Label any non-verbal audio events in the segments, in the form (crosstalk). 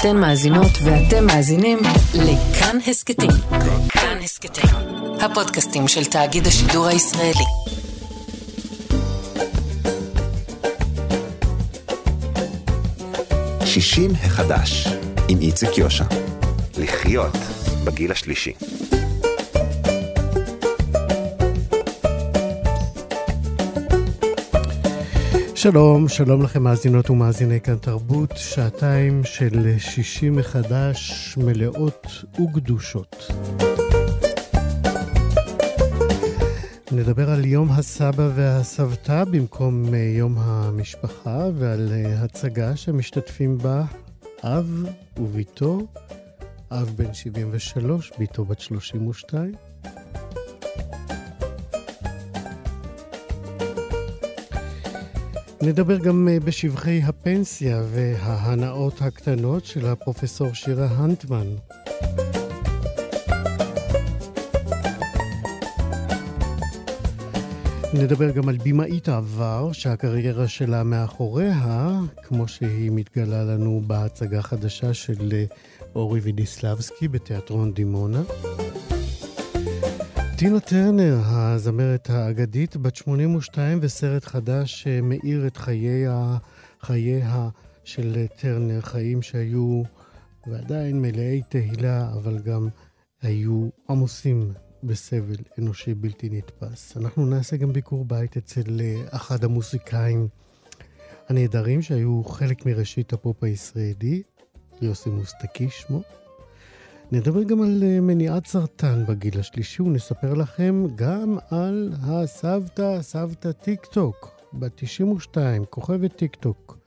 אתן מאזינות ואתם מאזינים לכאן הסכתים. כאן הסכתים, הפודקאסטים של תאגיד השידור הישראלי. שישים החדש, עם איציק יושע. לחיות בגיל השלישי. שלום, שלום לכם מאזינות ומאזיני כאן תרבות, שעתיים של שישי מחדש מלאות וגדושות. נדבר על יום הסבא והסבתא במקום אה, יום המשפחה ועל אה, הצגה שמשתתפים בה אב וביתו, אב בן 73, ביתו בת 32. נדבר גם אה, בשבחי הפנסיה וההנאות הקטנות של הפרופסור שירה הנטמן. נדבר גם על במאית העבר, שהקריירה שלה מאחוריה, כמו שהיא מתגלה לנו בהצגה חדשה של אה, אורי וידיסלבסקי בתיאטרון דימונה. טינה טרנר, הזמרת האגדית, בת 82, וסרט חדש שמאיר את חייה, חייה של טרנר, חיים שהיו ועדיין מלאי תהילה, אבל גם היו עמוסים בסבל אנושי בלתי נתפס. אנחנו נעשה גם ביקור בית אצל אחד המוסיקאים הנהדרים שהיו חלק מראשית הפופ הישראלי, יוסי מוסטקי שמו. נדבר גם על אה, מניעת סרטן בגיל השלישי, ונספר לכם גם על הסבתא, סבתא טיק טוק, בת 92, כוכבת טיק טוק,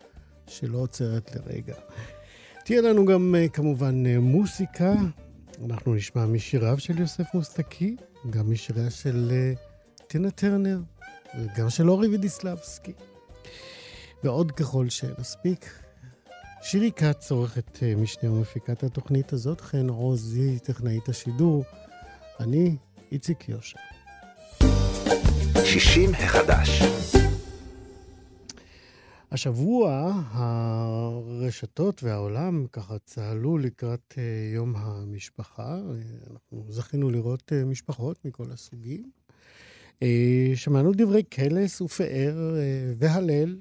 שלא עוצרת לרגע. תהיה לנו גם אה, כמובן אה, מוסיקה, אנחנו נשמע משיריו של יוסף מוסטקי, גם משיריה של טינה טרנר, וגם של אורי ודיסלבסקי. ועוד ככל שנספיק, שירי כץ עורכת אה, משנה ומפיקת התוכנית הזאת, חן עוזי, טכנאית השידור. אני איציק יושע. שישים החדש. השבוע הרשתות והעולם ככה צהלו לקראת אה, יום המשפחה. אנחנו זכינו לראות אה, משפחות מכל הסוגים. שמענו דברי קלס ופאר והלל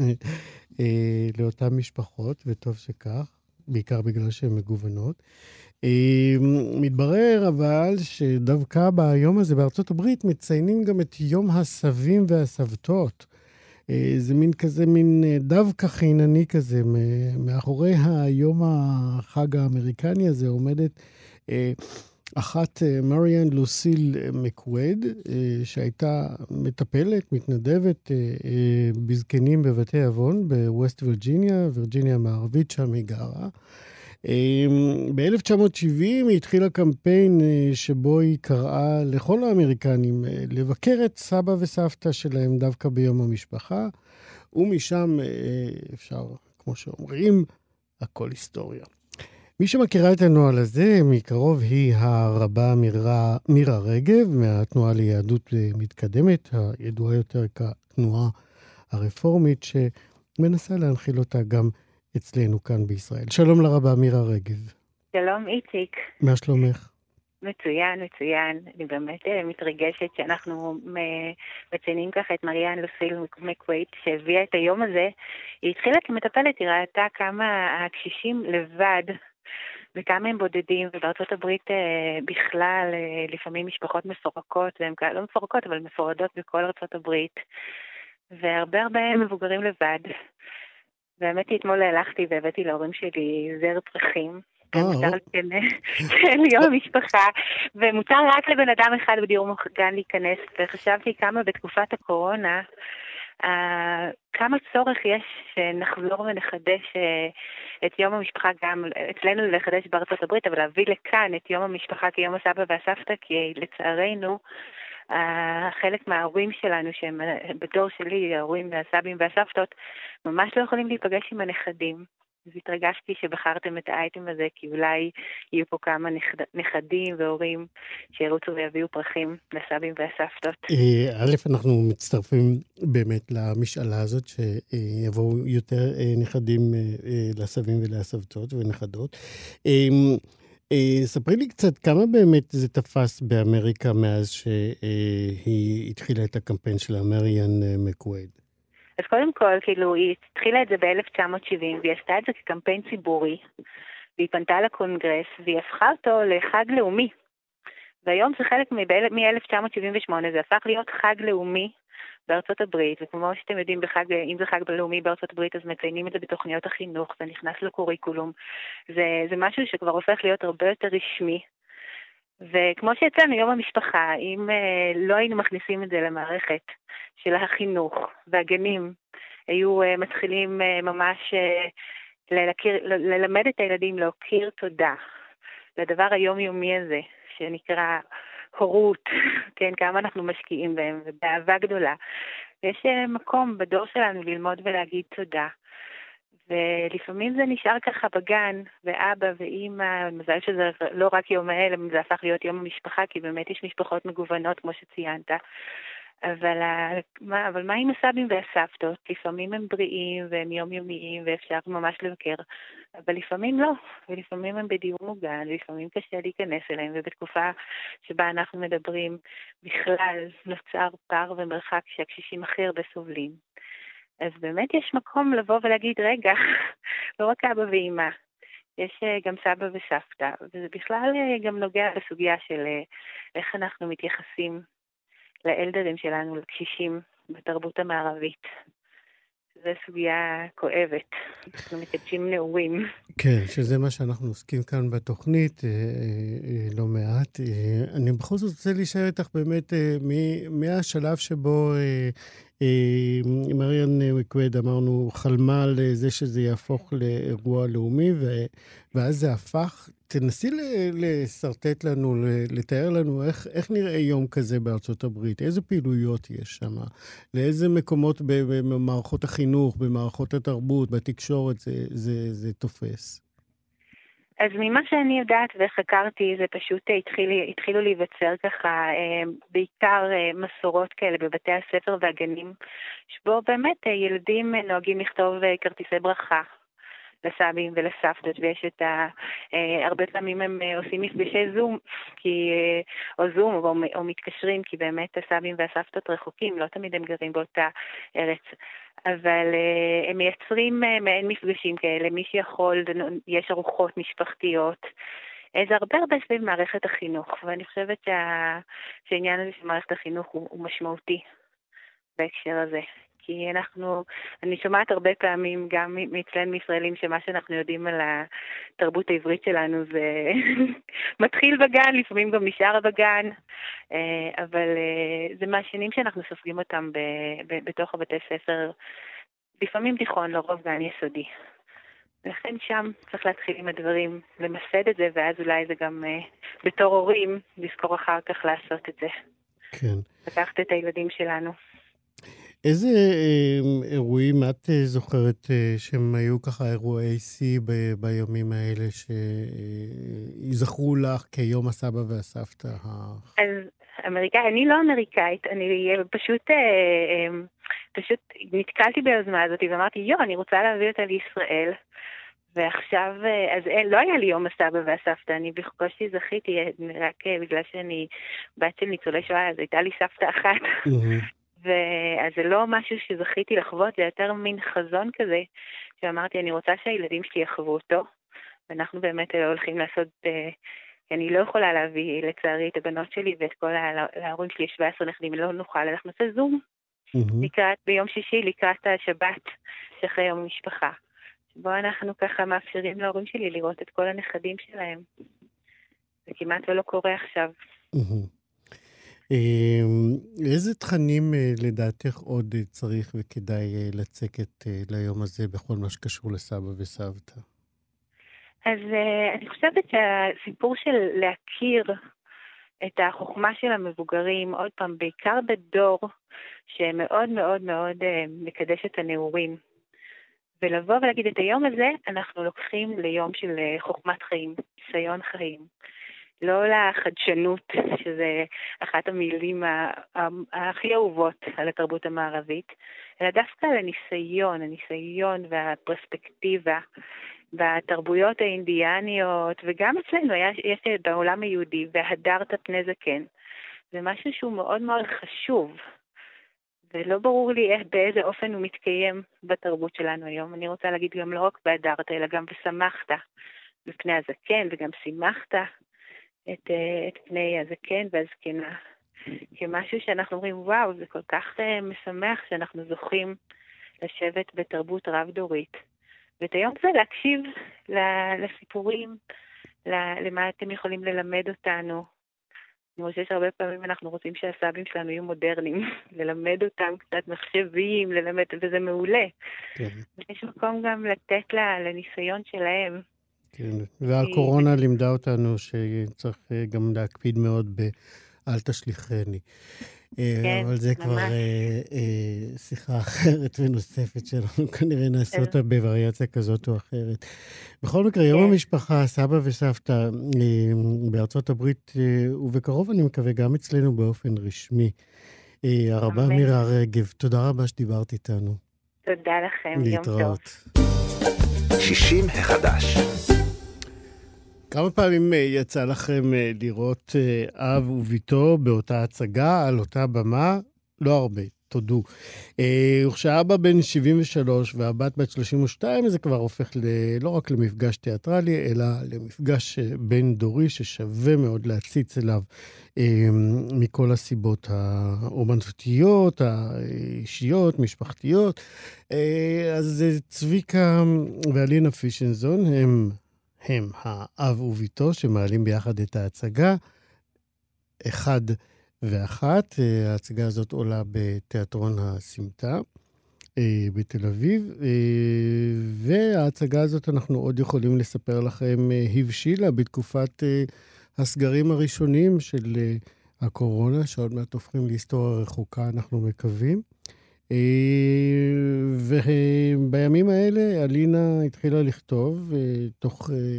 (laughs) לאותן משפחות, וטוב שכך, בעיקר בגלל שהן מגוונות. אה, מתברר אבל שדווקא ביום הזה בארצות הברית מציינים גם את יום הסבים והסבתות. אה, זה מין כזה, מין אה, דווקא חינני כזה. מאחורי היום החג האמריקני הזה עומדת אה, אחת, אה, מריאן לוסיל אה, מקווד, אה, שהייתה מטפלת, מתנדבת בזקנים בבתי עוון בווסט וירג'יניה, וירג'יניה המערבית, שם היא גרה. ב-1970 היא התחילה קמפיין שבו היא קראה לכל האמריקנים לבקר את סבא וסבתא שלהם דווקא ביום המשפחה, ומשם אפשר, כמו שאומרים, הכל היסטוריה. מי שמכירה את הנוהל הזה מקרוב היא הרבה מירה, מירה רגב מהתנועה ליהדות מתקדמת, הידועה יותר כתנועה הרפורמית, שמנסה להנחיל אותה גם אצלנו כאן בישראל. שלום לרבה מירה רגב. שלום איציק. מה שלומך? מצוין, מצוין. אני באמת אה, מתרגשת שאנחנו מציינים ככה את מריאן לוסיל מקווייט, שהביאה את היום הזה. היא התחילה כמטפלת, היא ראתה כמה הקשישים לבד וכמה הם בודדים, ובארצות הברית אה, בכלל, אה, לפעמים משפחות מפורקות, והן לא מפורקות, אבל מפורדות בכל ארצות הברית, והרבה הרבה מבוגרים לבד. והאמת היא, אתמול הלכתי והבאתי להורים שלי זר פרחים. אה, מותר כן, כן, יום המשפחה, ומותר רק לבן אדם אחד בדיור מוגן להיכנס, וחשבתי כמה בתקופת הקורונה, כמה צורך יש שנחזור ונחדש uh, את יום המשפחה גם אצלנו לחדש בארצות הברית, אבל להביא לכאן את יום המשפחה כיום הסבא והסבתא, כי לצערנו uh, חלק מההורים שלנו, שהם בדור שלי, ההורים והסבים והסבתות, ממש לא יכולים להיפגש עם הנכדים. אז התרגשתי שבחרתם את האייטם הזה, כי אולי יהיו פה כמה נכד, נכדים והורים שירוצו ויביאו פרחים לסבים והסבתות. אה, א', אנחנו מצטרפים באמת למשאלה הזאת, שיבואו יותר אה, נכדים אה, לסבים ולסבתות ונכדות. ספרי לי קצת כמה באמת זה תפס באמריקה מאז שהיא התחילה את הקמפיין שלה, מריאן מקווייד. אז קודם כל, כאילו, היא התחילה את זה ב-1970, והיא עשתה את זה כקמפיין ציבורי, והיא פנתה לקונגרס, והיא הפכה אותו לחג לאומי. והיום זה חלק מ-1978, זה הפך להיות חג לאומי בארצות הברית, וכמו שאתם יודעים, בחג, אם זה חג לאומי בארצות הברית, אז מציינים את זה בתוכניות החינוך, זה נכנס לקוריקולום. זה, זה משהו שכבר הופך להיות הרבה יותר רשמי. וכמו שאצלנו יום המשפחה, אם אה, לא היינו מכניסים את זה למערכת של החינוך והגנים, היו אה, מתחילים אה, ממש ללכיר, ללמד את הילדים להכיר תודה לדבר היומיומי הזה, שנקרא הורות, (laughs) כן, כמה אנחנו משקיעים בהם, ובאהבה גדולה. ויש מקום בדור שלנו ללמוד ולהגיד תודה. ולפעמים זה נשאר ככה בגן, ואבא ואימא, מזל שזה לא רק יום האל, זה הפך להיות יום המשפחה, כי באמת יש משפחות מגוונות, כמו שציינת. אבל, מה, אבל מה עם הסבים והסבתות? לפעמים הם בריאים והם יומיומיים ואפשר ממש לבקר, אבל לפעמים לא, ולפעמים הם בדיור מוגן, ולפעמים קשה להיכנס אליהם, ובתקופה שבה אנחנו מדברים בכלל נוצר פער ומרחק שהקשישים הכי הרבה סובלים. אז באמת יש מקום לבוא ולהגיד, רגע, (laughs) לא רק אבא ואימא, יש אה, גם סבא וסבתא, וזה בכלל אה, גם נוגע בסוגיה של אה, איך אנחנו מתייחסים לאלדרים שלנו, לקשישים, בתרבות המערבית. זו סוגיה כואבת, אנחנו מקדשים נעורים. כן, שזה מה שאנחנו עוסקים כאן בתוכנית, לא מעט. אני בכל זאת רוצה להישאר איתך באמת מהשלב שבו מריאן מקווד, אמרנו, חלמה על זה שזה יהפוך לאירוע לאומי, ו... ואז זה הפך. תנסי לשרטט לנו, לתאר לנו איך, איך נראה יום כזה בארצות הברית, איזה פעילויות יש שם, לאיזה מקומות במערכות החינוך, במערכות התרבות, בתקשורת זה, זה, זה תופס. אז ממה שאני יודעת וחקרתי, זה פשוט התחיל, התחילו להיווצר ככה אה, בעיקר אה, מסורות כאלה בבתי הספר והגנים, שבו באמת אה, ילדים נוהגים לכתוב כרטיסי ברכה לסבים ולסבתות, ויש את ה... הרבה פעמים הם עושים מפגשי זום, כי, או זום, או, או מתקשרים, כי באמת הסבים והסבתות רחוקים, לא תמיד הם גרים באותה ארץ. אבל uh, הם מייצרים uh, מעין מפגשים כאלה, מי שיכול, יש ארוחות משפחתיות. אה, זה הרבה הרבה סביב מערכת החינוך, ואני חושבת שה... שהעניין הזה של מערכת החינוך הוא, הוא משמעותי בהקשר הזה. כי אנחנו, אני שומעת הרבה פעמים, גם מאצלנו ישראלים, שמה שאנחנו יודעים על התרבות העברית שלנו זה (laughs) מתחיל בגן, לפעמים גם נשאר בגן, אה, אבל אה, זה מהשנים שאנחנו סופגים אותם בתוך הבתי ספר, לפעמים תיכון, לרוב גן יסודי. ולכן שם צריך להתחיל עם הדברים, למסד את זה, ואז אולי זה גם אה, בתור הורים, לזכור אחר כך לעשות את זה. כן. לקחת את הילדים שלנו. איזה אה, אירועים את אה, זוכרת אה, שהם היו ככה אירועי שיא בימים האלה, שיזכרו לך כיום הסבא והסבתא? אז אמריקאי, אני לא אמריקאית, אני פשוט, פשוט נתקלתי ביוזמה הזאת ואמרתי, יו, אני רוצה להביא אותה לישראל. ועכשיו, אז אין, לא היה לי יום הסבא והסבתא, אני בקושי זכיתי, רק בגלל שאני בת של ניצולי שואה, אז הייתה לי סבתא אחת. ואז זה לא משהו שזכיתי לחוות, זה יותר מין חזון כזה, שאמרתי, אני רוצה שהילדים שלי יחוו אותו, ואנחנו באמת הולכים לעשות, אה, אני לא יכולה להביא לצערי את הבנות שלי ואת כל ההורים שלי, יש 17 נכדים, לא נוכל, אנחנו נעשה זום. לקראת, ביום שישי, לקראת השבת שאחרי יום המשפחה. שבו אנחנו ככה מאפשרים להורים שלי לראות את כל הנכדים שלהם. זה כמעט ולא קורה עכשיו. אמ, איזה תכנים אה, לדעתך עוד אה, צריך וכדאי אה, לצקת ליום הזה בכל מה שקשור לסבא וסבתא? אז אני חושבת שהסיפור של להכיר את החוכמה של המבוגרים, עוד פעם, בעיקר בדור שמאוד מאוד מאוד מקדש את הנעורים, ולבוא ולהגיד את היום הזה, אנחנו לוקחים ליום של חוכמת חיים, ניסיון חיים. לא לחדשנות, שזה אחת המילים הכי אהובות על התרבות המערבית, אלא דווקא לניסיון, הניסיון והפרספקטיבה בתרבויות האינדיאניות, וגם אצלנו, יש, יש בעולם היהודי, והדרת פני זקן. זה משהו שהוא מאוד מאוד חשוב, ולא ברור לי איך, באיזה אופן הוא מתקיים בתרבות שלנו היום. אני רוצה להגיד גם לא רק בהדרת, אלא גם ושמחת בפני הזקן, וגם שימחת את, אה, את פני הזקן והזקנה. כמשהו שאנחנו אומרים, וואו, זה כל כך uh, משמח שאנחנו זוכים לשבת בתרבות רב-דורית. ואת היום הזה להקשיב לסיפורים, למה אתם יכולים ללמד אותנו. אני חושבת שהרבה פעמים אנחנו רוצים שהסבים שלנו יהיו מודרניים, (laughs) ללמד אותם קצת מחשבים, ללמד, וזה מעולה. כן. ויש מקום גם לתת לה, לניסיון שלהם. כן, והקורונה לימדה אותנו שצריך אה, גם להקפיד מאוד ב... אל תשליכני. אה, כן, אבל זה ממש. כבר אה, אה, שיחה אחרת ונוספת שלנו, (laughs) כנראה נעשה אותה בווריאציה כזאת או אחרת. בכל מקרה, יום כן. המשפחה, סבא וסבתא אה, בארצות הברית, אה, ובקרוב אני מקווה גם אצלנו באופן רשמי. אה, הרבה מירה רגב, תודה רבה שדיברת איתנו. תודה לכם, יום טוב. להתראות. 60 החדש. כמה פעמים אה, יצא לכם אה, לראות אה, אב וביתו באותה הצגה, על אותה במה? לא הרבה, תודו. וכשאבא בן 73 והבת בת 32, זה כבר הופך ל... לא רק למפגש תיאטרלי, אלא למפגש בין-דורי ששווה מאוד להציץ אליו מכל הסיבות האומנותיות, האישיות, משפחתיות. אז צביקה ואלינה פישנזון הם הם האב וביתו שמעלים ביחד את ההצגה, אחד ואחת. אה, ההצגה הזאת עולה בתיאטרון הסמטה אה, בתל אביב, אה, וההצגה הזאת, אנחנו עוד יכולים לספר לכם, הבשילה בתקופת הסגרים הראשונים של הקורונה, שעוד מעט הופכים להיסטוריה רחוקה, אנחנו מקווים. אה, ובימים האלה אלינה התחילה לכתוב, אה, תוך אה,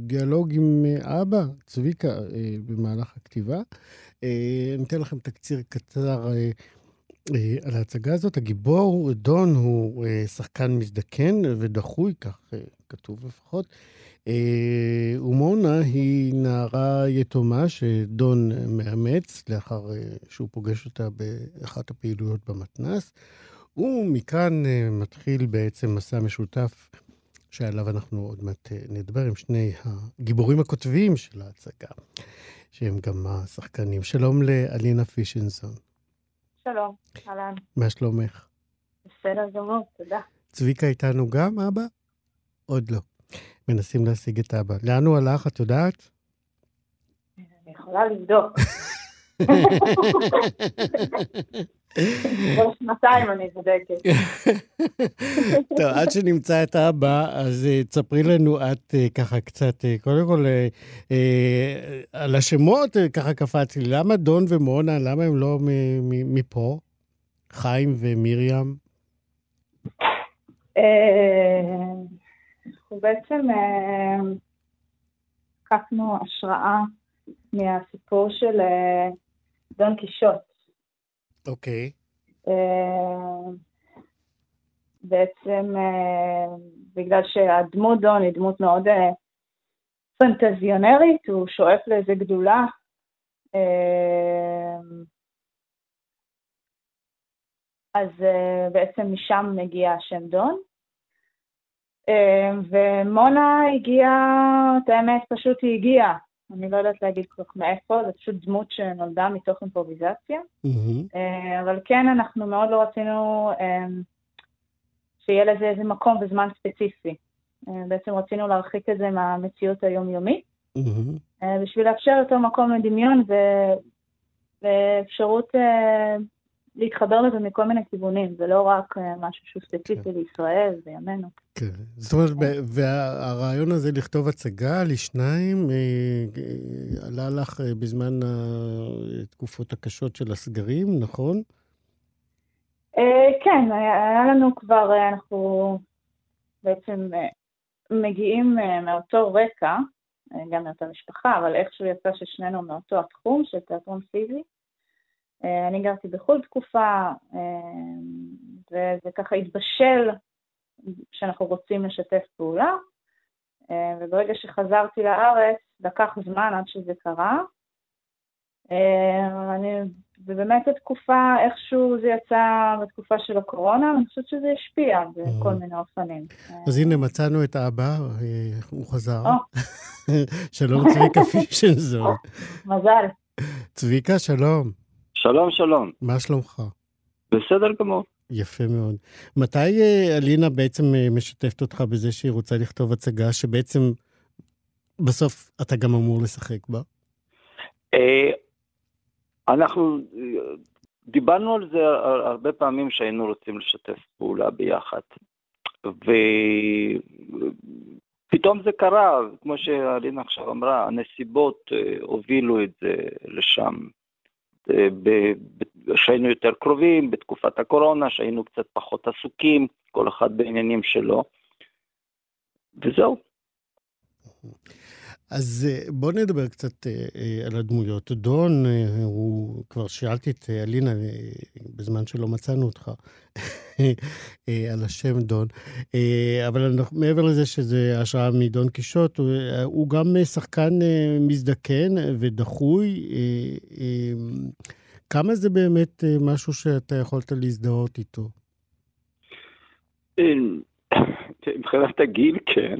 דיאלוג עם אבא, צביקה, במהלך הכתיבה. אני אתן לכם תקציר קצר על ההצגה הזאת. הגיבור, דון, הוא שחקן מזדקן ודחוי, כך כתוב לפחות. אה, ומונה היא נערה יתומה שדון מאמץ לאחר אה, שהוא פוגש אותה באחת הפעילויות במתנ"ס, ומכאן אה, מתחיל בעצם מסע משותף שעליו אנחנו עוד מעט נדבר עם שני הגיבורים הכותביים של ההצגה, שהם גם השחקנים. שלום לאלינה פישנזון. שלום, אהלן. מה שלומך? בסדר גמור, תודה. צביקה איתנו גם, אבא? עוד לא. מנסים להשיג את אבא. לאן הוא הלך, את יודעת? אני יכולה לבדוק. (laughs) כבר שנתיים אני בודקת. (laughs) טוב, עד שנמצא את אבא, אז uh, תספרי לנו את uh, ככה קצת, uh, קודם כל, על השמות ככה קפצתי, למה דון ומונה, למה הם לא מפה? חיים ומיריam? אנחנו בעצם לקחנו אה, השראה מהסיפור של אה, דון קישוט. אוקיי. אה, בעצם בגלל שהדמות דון היא דמות מאוד פנטזיונרית, הוא שואף לאיזה גדולה. אז בעצם משם מגיע השם דון. אמ, ומונה הגיעה, את האמת, פשוט היא הגיעה. אני לא יודעת להגיד כל כך מאיפה, זו פשוט דמות שנולדה מתוך אימפרוביזציה. Mm-hmm. אבל כן, אנחנו מאוד לא רצינו אמ, שיהיה לזה איזה מקום וזמן ספציפי. בעצם רצינו להרחיק את זה מהמציאות היומיומית, mm-hmm. בשביל לאפשר יותר מקום לדמיון ואפשרות להתחבר לזה מכל מיני כיוונים, זה לא רק אה, משהו שהוא ספציפי כן. לישראל, בימינו. כן. זאת אומרת, והרעיון הזה לכתוב הצגה לשניים, אה, אה, עלה לך בזמן התקופות הקשות של הסגרים, נכון? כן, היה לנו כבר, אנחנו בעצם מגיעים מאותו רקע, גם מאותה משפחה, אבל איכשהו יצא ששנינו מאותו התחום של תיאטרון פיזי. אני גרתי בחו"ל תקופה, וזה ככה התבשל שאנחנו רוצים לשתף פעולה, וברגע שחזרתי לארץ, לקח זמן עד שזה קרה. אני, ובאמת התקופה, איכשהו זה יצא בתקופה של הקורונה, אני חושבת שזה השפיע בכל מיני אופנים. אז הנה, מצאנו את אבא, הוא חזר. (laughs) שלום צביקה (laughs) פישנזון. מזל. צביקה, שלום. שלום, שלום. מה שלומך? בסדר גמור. יפה מאוד. מתי אלינה בעצם משתפת אותך בזה שהיא רוצה לכתוב הצגה שבעצם בסוף אתה גם אמור לשחק בה? אנחנו דיברנו על זה הרבה פעמים שהיינו רוצים לשתף פעולה ביחד. ופתאום זה קרה, כמו שאלינה עכשיו אמרה, הנסיבות הובילו את זה לשם. שהיינו יותר קרובים, בתקופת הקורונה, שהיינו קצת פחות עסוקים, כל אחד בעניינים שלו, וזהו. אז בוא נדבר קצת על הדמויות. דון, הוא, כבר שאלתי את אלינה בזמן שלא מצאנו אותך, (laughs) על השם דון, אבל מעבר לזה שזה השראה מדון קישוט, הוא, הוא גם שחקן מזדקן ודחוי. כמה זה באמת משהו שאתה יכולת להזדהות איתו? מבחינת הגיל, כן.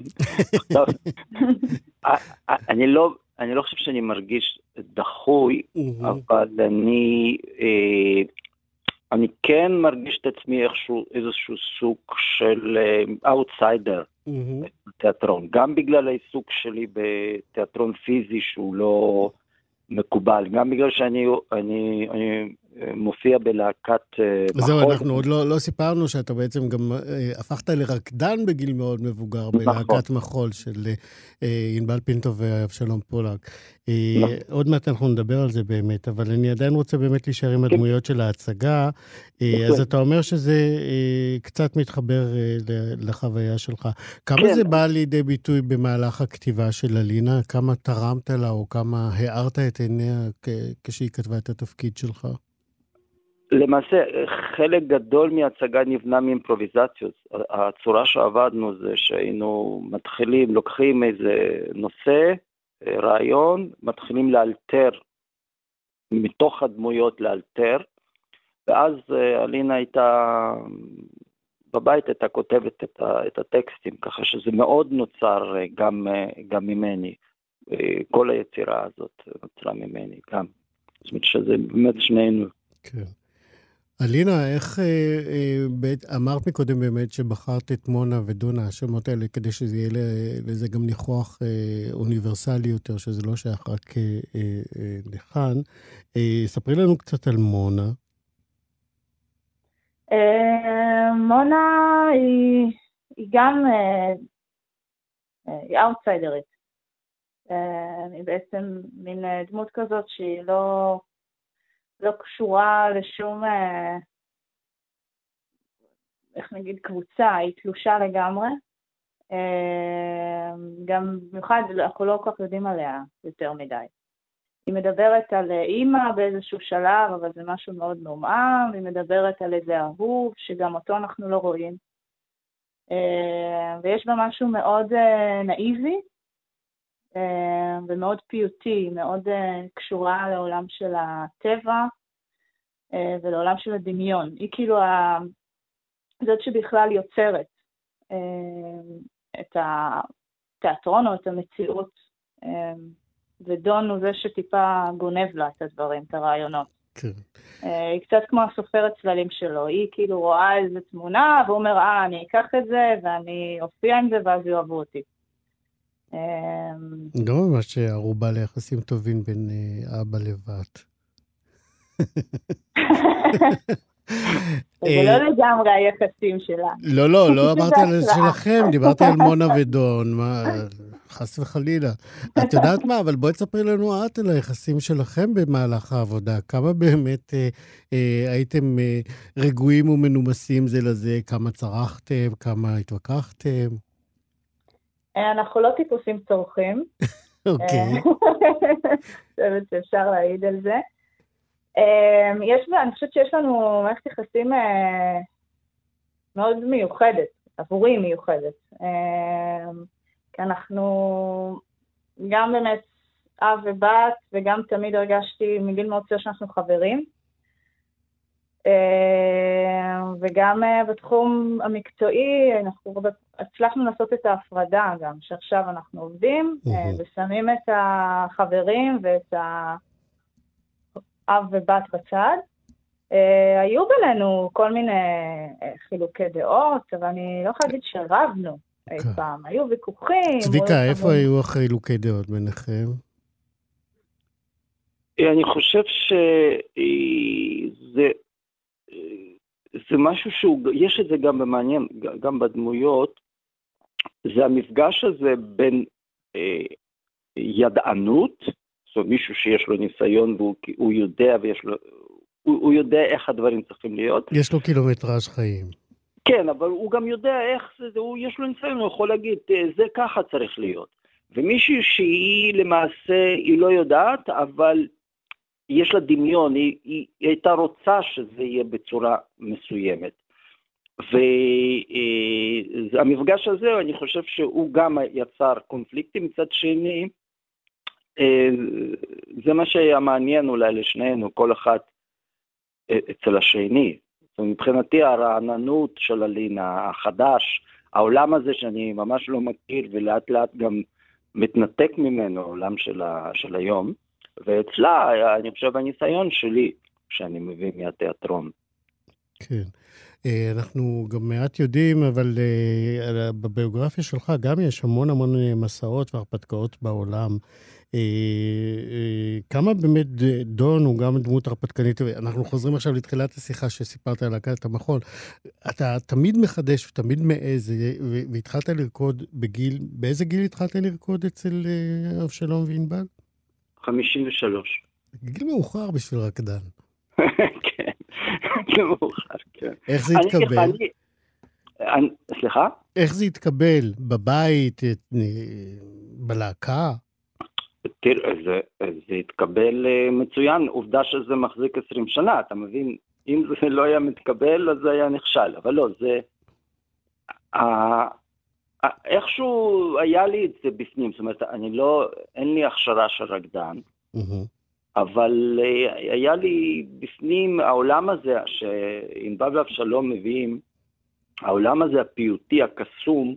(laughs) אני לא, אני לא חושב שאני מרגיש דחוי, אבל אני, אני כן מרגיש את עצמי איכשהו, איזשהו סוג של אאוטסיידר בתיאטרון, גם בגלל העיסוק שלי בתיאטרון פיזי שהוא לא מקובל, גם בגלל שאני אני, אני מופיע בלהקת מחול. זהו, אנחנו עוד לא, לא סיפרנו שאתה בעצם גם אה, הפכת לרקדן בגיל מאוד מבוגר נכון. בלהקת מחול של אה, ענבל פינטו ואבשלום פולק. אה, נכון. עוד מעט אנחנו נדבר על זה באמת, אבל אני עדיין רוצה באמת להישאר עם כן. הדמויות של ההצגה. אה, אז אתה אומר שזה אה, קצת מתחבר אה, לחוויה שלך. כמה כן. זה בא לידי ביטוי במהלך הכתיבה של אלינה? כמה תרמת לה או כמה הארת את עיניה כשהיא כתבה את התפקיד שלך? למעשה, חלק גדול מההצגה נבנה מאימפרוביזציות. הצורה שעבדנו זה שהיינו מתחילים, לוקחים איזה נושא, רעיון, מתחילים לאלתר, מתוך הדמויות לאלתר, ואז אלינה הייתה, בבית הייתה כותבת את, ה, את הטקסטים, ככה שזה מאוד נוצר גם, גם ממני. כל היצירה הזאת נוצרה ממני גם. זאת אומרת שזה באמת שנינו. כן. אלינה, איך אה, אה, בית, אמרת מקודם באמת שבחרת את מונה ודונה, השמות האלה, כדי שזה יהיה לזה גם ניחוח אה, אוניברסלי יותר, שזה לא שייך רק אה, לכאן. ספרי לנו קצת על מונה. אה, מונה היא, היא גם, אה, היא אאוטסיידרית. אה, היא בעצם מין דמות כזאת שהיא לא... לא קשורה לשום, אה, איך נגיד, קבוצה, היא תלושה לגמרי. אה, גם במיוחד, אנחנו לא כל כך יודעים עליה יותר מדי. היא מדברת על אימא באיזשהו שלב, אבל זה משהו מאוד מעומעם, היא מדברת על איזה אהוב, שגם אותו אנחנו לא רואים. אה, ויש בה משהו מאוד נאיבי, ומאוד פיוטי, מאוד קשורה לעולם של הטבע ולעולם של הדמיון. היא כאילו זאת שבכלל יוצרת את התיאטרון או את המציאות, ודון הוא זה שטיפה גונב לה את הדברים, את הרעיונות. כן. היא קצת כמו הסופרת צללים שלו, היא כאילו רואה איזה תמונה, והוא אומר, אה, אני אקח את זה, ואני אופיע עם זה, ואז יאהבו אותי. לא ממש ערובה ליחסים טובים בין אה, אבא לבת. (laughs) זה לא אה, לגמרי היחסים שלה. לא, לא, לא (laughs) אמרתי על שלכם, דיברתי על מונה ודון, חס וחלילה. את (laughs) יודעת מה, אבל בואי תספרי לנו את על היחסים שלכם במהלך העבודה. כמה באמת אה, אה, הייתם אה, רגועים ומנומסים זה לזה? כמה צרחתם? כמה התווכחתם? אה, אנחנו לא טיפוסים צורכים. אוקיי. אה, אני חושבת שאפשר להעיד על זה. אה, יש, אני חושבת שיש לנו מערכת יחסים מאוד מיוחדת, עבורי מיוחדת. כי אנחנו גם באמת אב ובת, וגם תמיד הרגשתי מגיל מאוד צעיר שאנחנו חברים. וגם בתחום המקצועי, אנחנו הצלחנו לעשות את ההפרדה גם, שעכשיו אנחנו עובדים ושמים את החברים ואת האב ובת בצד. היו בינינו כל מיני חילוקי דעות, אבל אני לא יכולה להגיד שרבנו אי פעם. היו ויכוחים. צביקה, איפה היו החילוקי דעות ביניכם? אני חושב שזה זה משהו שהוא, יש את זה גם במעניין, גם בדמויות, זה המפגש הזה בין אה, ידענות, זאת אומרת מישהו שיש לו ניסיון והוא יודע ויש לו, הוא, הוא יודע איך הדברים צריכים להיות. יש לו קילומטראז' חיים. כן, אבל הוא גם יודע איך זה, הוא, יש לו ניסיון, הוא יכול להגיד, זה ככה צריך להיות. ומישהי שהיא למעשה, היא לא יודעת, אבל יש לה דמיון, היא, היא, היא הייתה רוצה שזה יהיה בצורה מסוימת. והמפגש הזה, אני חושב שהוא גם יצר קונפליקטים. מצד שני, אה, זה מה שהיה מעניין אולי לשנינו, כל אחד אה, אצל השני. מבחינתי הרעננות של הלינה, החדש, העולם הזה שאני ממש לא מכיר ולאט לאט גם מתנתק ממנו, העולם של, ה, של היום, ואצלה, אני חושב, הניסיון שלי, שאני מביא מהתיאטרון. כן. אה, אנחנו גם מעט יודעים, אבל אה, בביוגרפיה שלך גם יש המון המון אה, מסעות והרפתקאות בעולם. כמה באמת דון הוא גם דמות הרפתקנית, אנחנו חוזרים עכשיו לתחילת השיחה שסיפרת על להקת המחול. אתה תמיד מחדש ותמיד מעז, והתחלת לרקוד בגיל, באיזה גיל התחלת לרקוד אצל אבשלום וענבל? 53. גיל מאוחר בשביל רקדן. (laughs) כן, זה מאוחר, כן. איך זה התקבל? סליחה? איך זה התקבל? בבית? בלהקה? תראה, זה, זה התקבל אה, מצוין, עובדה שזה מחזיק 20 שנה, אתה מבין? אם זה לא היה מתקבל, אז זה היה נכשל, אבל לא, זה... איכשהו היה לי את זה בפנים, זאת אומרת, אני לא, אין לי הכשרה של רקדן, אבל אה, היה לי בפנים העולם הזה, שענבל ואבשלום מביאים, העולם הזה הפיוטי, הקסום,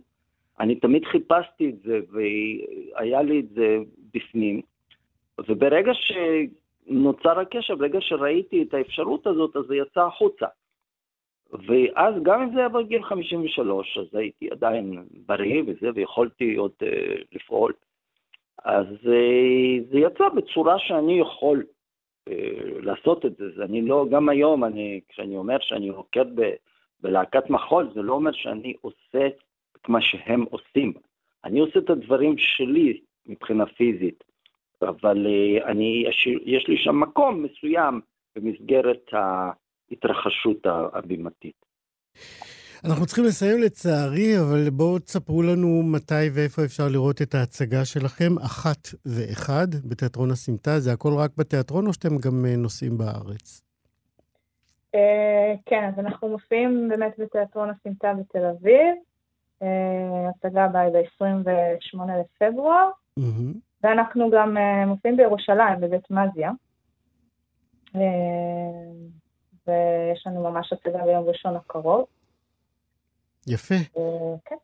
אני תמיד חיפשתי את זה, והיה לי את זה בפנים. וברגע שנוצר הקשר, ברגע שראיתי את האפשרות הזאת, אז זה יצא החוצה. ואז גם אם זה היה בגיל 53, אז הייתי עדיין בריא וזה, ויכולתי עוד uh, לפעול. אז uh, זה יצא בצורה שאני יכול uh, לעשות את זה. אני לא, גם היום, אני, כשאני אומר שאני רוקד ב, בלהקת מחול, זה לא אומר שאני עושה את מה שהם עושים. אני עושה את הדברים שלי מבחינה פיזית, אבל uh, אני, יש לי שם מקום מסוים במסגרת ה... ההתרחשות הבימתית. אנחנו צריכים לסיים לצערי, אבל בואו תספרו לנו מתי ואיפה אפשר לראות את ההצגה שלכם, אחת ואחד, בתיאטרון הסמטה. זה הכל רק בתיאטרון או שאתם גם אה, נוסעים בארץ? אה, כן, אז אנחנו מופיעים באמת בתיאטרון הסמטה בתל אביב. אה, הצגה הבאה ב-28 לפברואר, ואנחנו גם מופיעים בירושלים, בבית מזיה. ויש לנו ממש הצגה ביום ראשון הקרוב. יפה. אה, כן.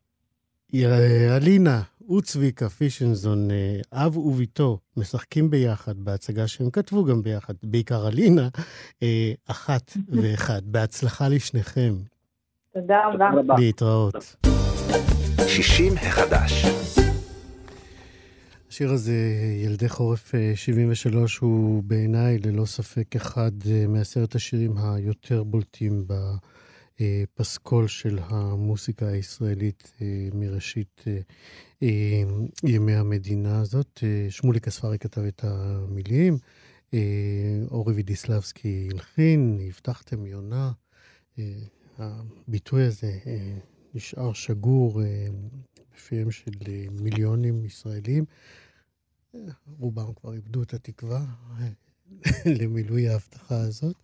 אלינה וצביקה פישנזון, אה, אב וביתו, משחקים ביחד בהצגה שהם כתבו גם ביחד, בעיקר אלינה, אה, אחת (laughs) ואחד. בהצלחה לשניכם. תודה רבה. להתראות. 60 החדש. השיר הזה, ילדי חורף 73, אה, הוא בעיניי ללא ספק אחד אה, מעשרת השירים היותר בולטים פסקול של המוסיקה הישראלית מראשית ימי המדינה הזאת. שמוליק אספרי כתב את המילים, אורי וידיסלבסקי הלחין, הבטחתם יונה. הביטוי הזה נשאר שגור בפיהם של מיליונים ישראלים. רובם כבר איבדו את התקווה (laughs) למילוי ההבטחה הזאת,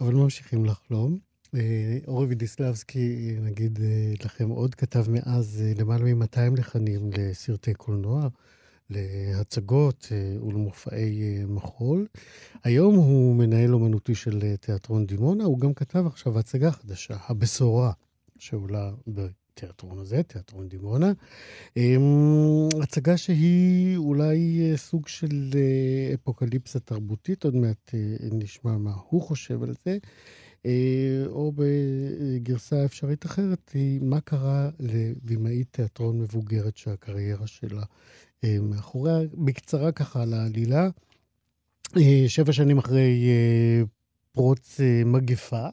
אבל ממשיכים לחלום. אה, אורי וידיסלבסקי, נגיד אה, לכם, עוד כתב מאז אה, למעלה מ-200 לחנים לסרטי קולנוע, להצגות ולמופעי מחול. היום הוא מנהל אומנותי של תיאטרון דימונה, הוא גם כתב עכשיו הצגה חדשה, הבשורה, שעולה התיאטרון הזה, תיאטרון דימונה. אמ, הצגה שהיא אולי אה, סוג של אה, אפוקליפסה תרבותית, עוד מעט אה, נשמע מה הוא חושב על זה. או בגרסה אפשרית אחרת, היא מה קרה לבימאית תיאטרון מבוגרת שהקריירה שלה מאחוריה. בקצרה ככה על העלילה, שבע שנים אחרי פרוץ מגפה,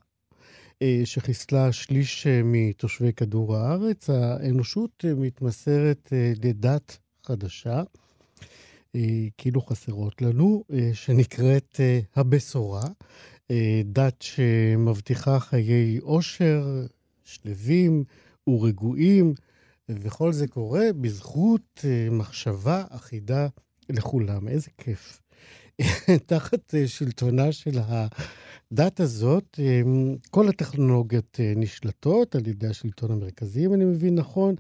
שחיסלה שליש אה, מתושבי כדור הארץ, האנושות אה, מתמסרת לדת חדשה, כאילו חסרות לנו, שנקראת הבשורה, דת שמבטיחה חיי עושר, שלווים ורגועים, וכל זה קורה בזכות מחשבה אחידה לכולם. איזה כיף. (laughs) תחת שלטונה של ה... הדת הזאת, אמ, כל הטכנולוגיות אה, נשלטות על ידי השלטון המרכזי, אם אני מבין נכון.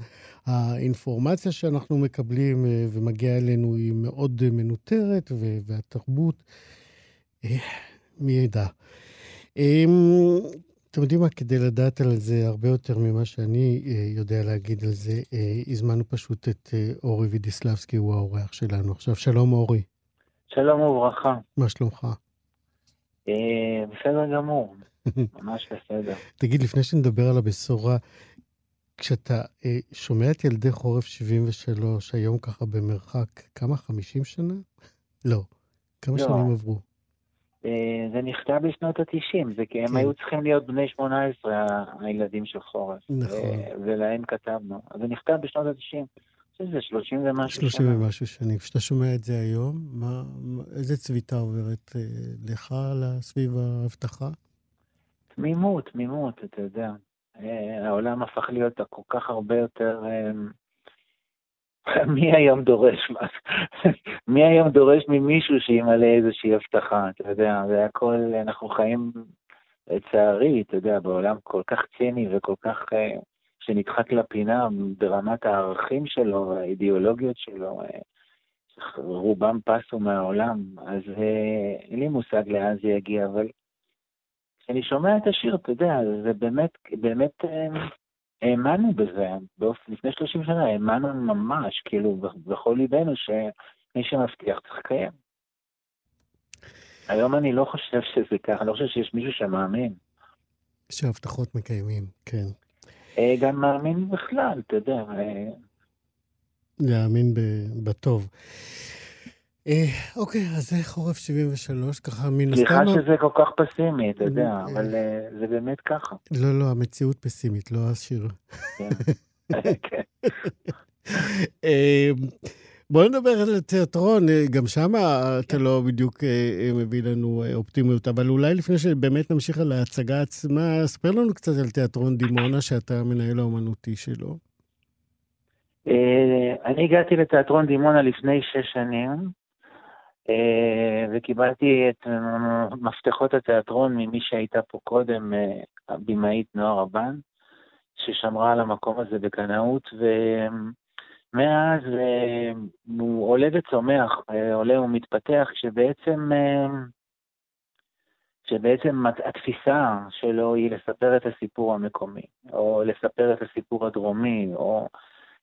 האינפורמציה שאנחנו מקבלים אה, ומגיעה אלינו היא מאוד מנוטרת, והתרבות, אה, מי ידע. אמ, אתם יודעים מה, כדי לדעת על זה הרבה יותר ממה שאני יודע להגיד על זה, הזמנו פשוט את אורי וידיסלבסקי, הוא האורח שלנו. עכשיו, שלום אורי. שלום וברכה. מה שלומך? אה, בסדר גמור, (laughs) ממש בסדר. תגיד, לפני שנדבר על הבשורה, כשאתה אה, שומע את ילדי חורף 73, היום ככה במרחק, כמה? 50 שנה? לא. כמה לא. שנים עברו? אה, זה נכתב בשנות ה-90, זה כי הם כן. היו צריכים להיות בני 18, הילדים של חורף. נכון. ולהם כתבנו. זה נכתב בשנות ה-90. שזה 30 ומשהו שנה. 30 ומשהו שנים. כשאתה שומע את זה היום, מה, איזה צביטה עוברת אה, לך סביב ההבטחה? תמימות, תמימות, אתה יודע. אה, העולם הפך להיות כל כך הרבה יותר... אה, (laughs) מי היום דורש מה? (laughs) מי היום דורש ממישהו שימלא איזושהי הבטחה? אתה יודע, זה הכל, אנחנו חיים, לצערי, אתה יודע, בעולם כל כך ציני וכל כך שנדחק לפינה ברמת הערכים שלו, האידיאולוגיות שלו, אה, רובם פסו מהעולם, אז אה, אין לי מושג לאן זה יגיע, אבל כשאני שומע את השיר, אתה יודע, זה באמת, באמת אה, האמנו בזה, באופן, לפני 30 שנה האמנו ממש, כאילו, בכל ליבנו, שמי שמבטיח צריך לקיים. היום אני לא חושב שזה ככה, אני לא חושב שיש מישהו שמאמין. שהבטחות מקיימים, כן. אה, גם מאמין בכלל, אתה יודע. אה. להאמין בטוב. אה, אוקיי, אז זה חורף 73, ככה מן הסתם... סליחה שזה כל כך פסימי, אתה יודע, אבל זה באמת ככה. לא, לא, המציאות פסימית, לא השיר. כן. (laughs) (laughs) כן. בוא נדבר על התיאטרון, גם שם אתה לא בדיוק אה, מביא לנו אה, אופטימיות, אבל אולי לפני שבאמת נמשיך על ההצגה עצמה, ספר לנו קצת על תיאטרון דימונה, שאתה המנהל האומנותי שלו. אה, אני הגעתי לתיאטרון דימונה לפני שש שנים, וקיבלתי את מפתחות התיאטרון ממי שהייתה פה קודם, הבמאית נועה רבן, ששמרה על המקום הזה בקנאות, ו... מאז אה, הוא עולה וצומח, אה, עולה ומתפתח, שבעצם, אה, שבעצם התפיסה שלו היא לספר את הסיפור המקומי, או לספר את הסיפור הדרומי, או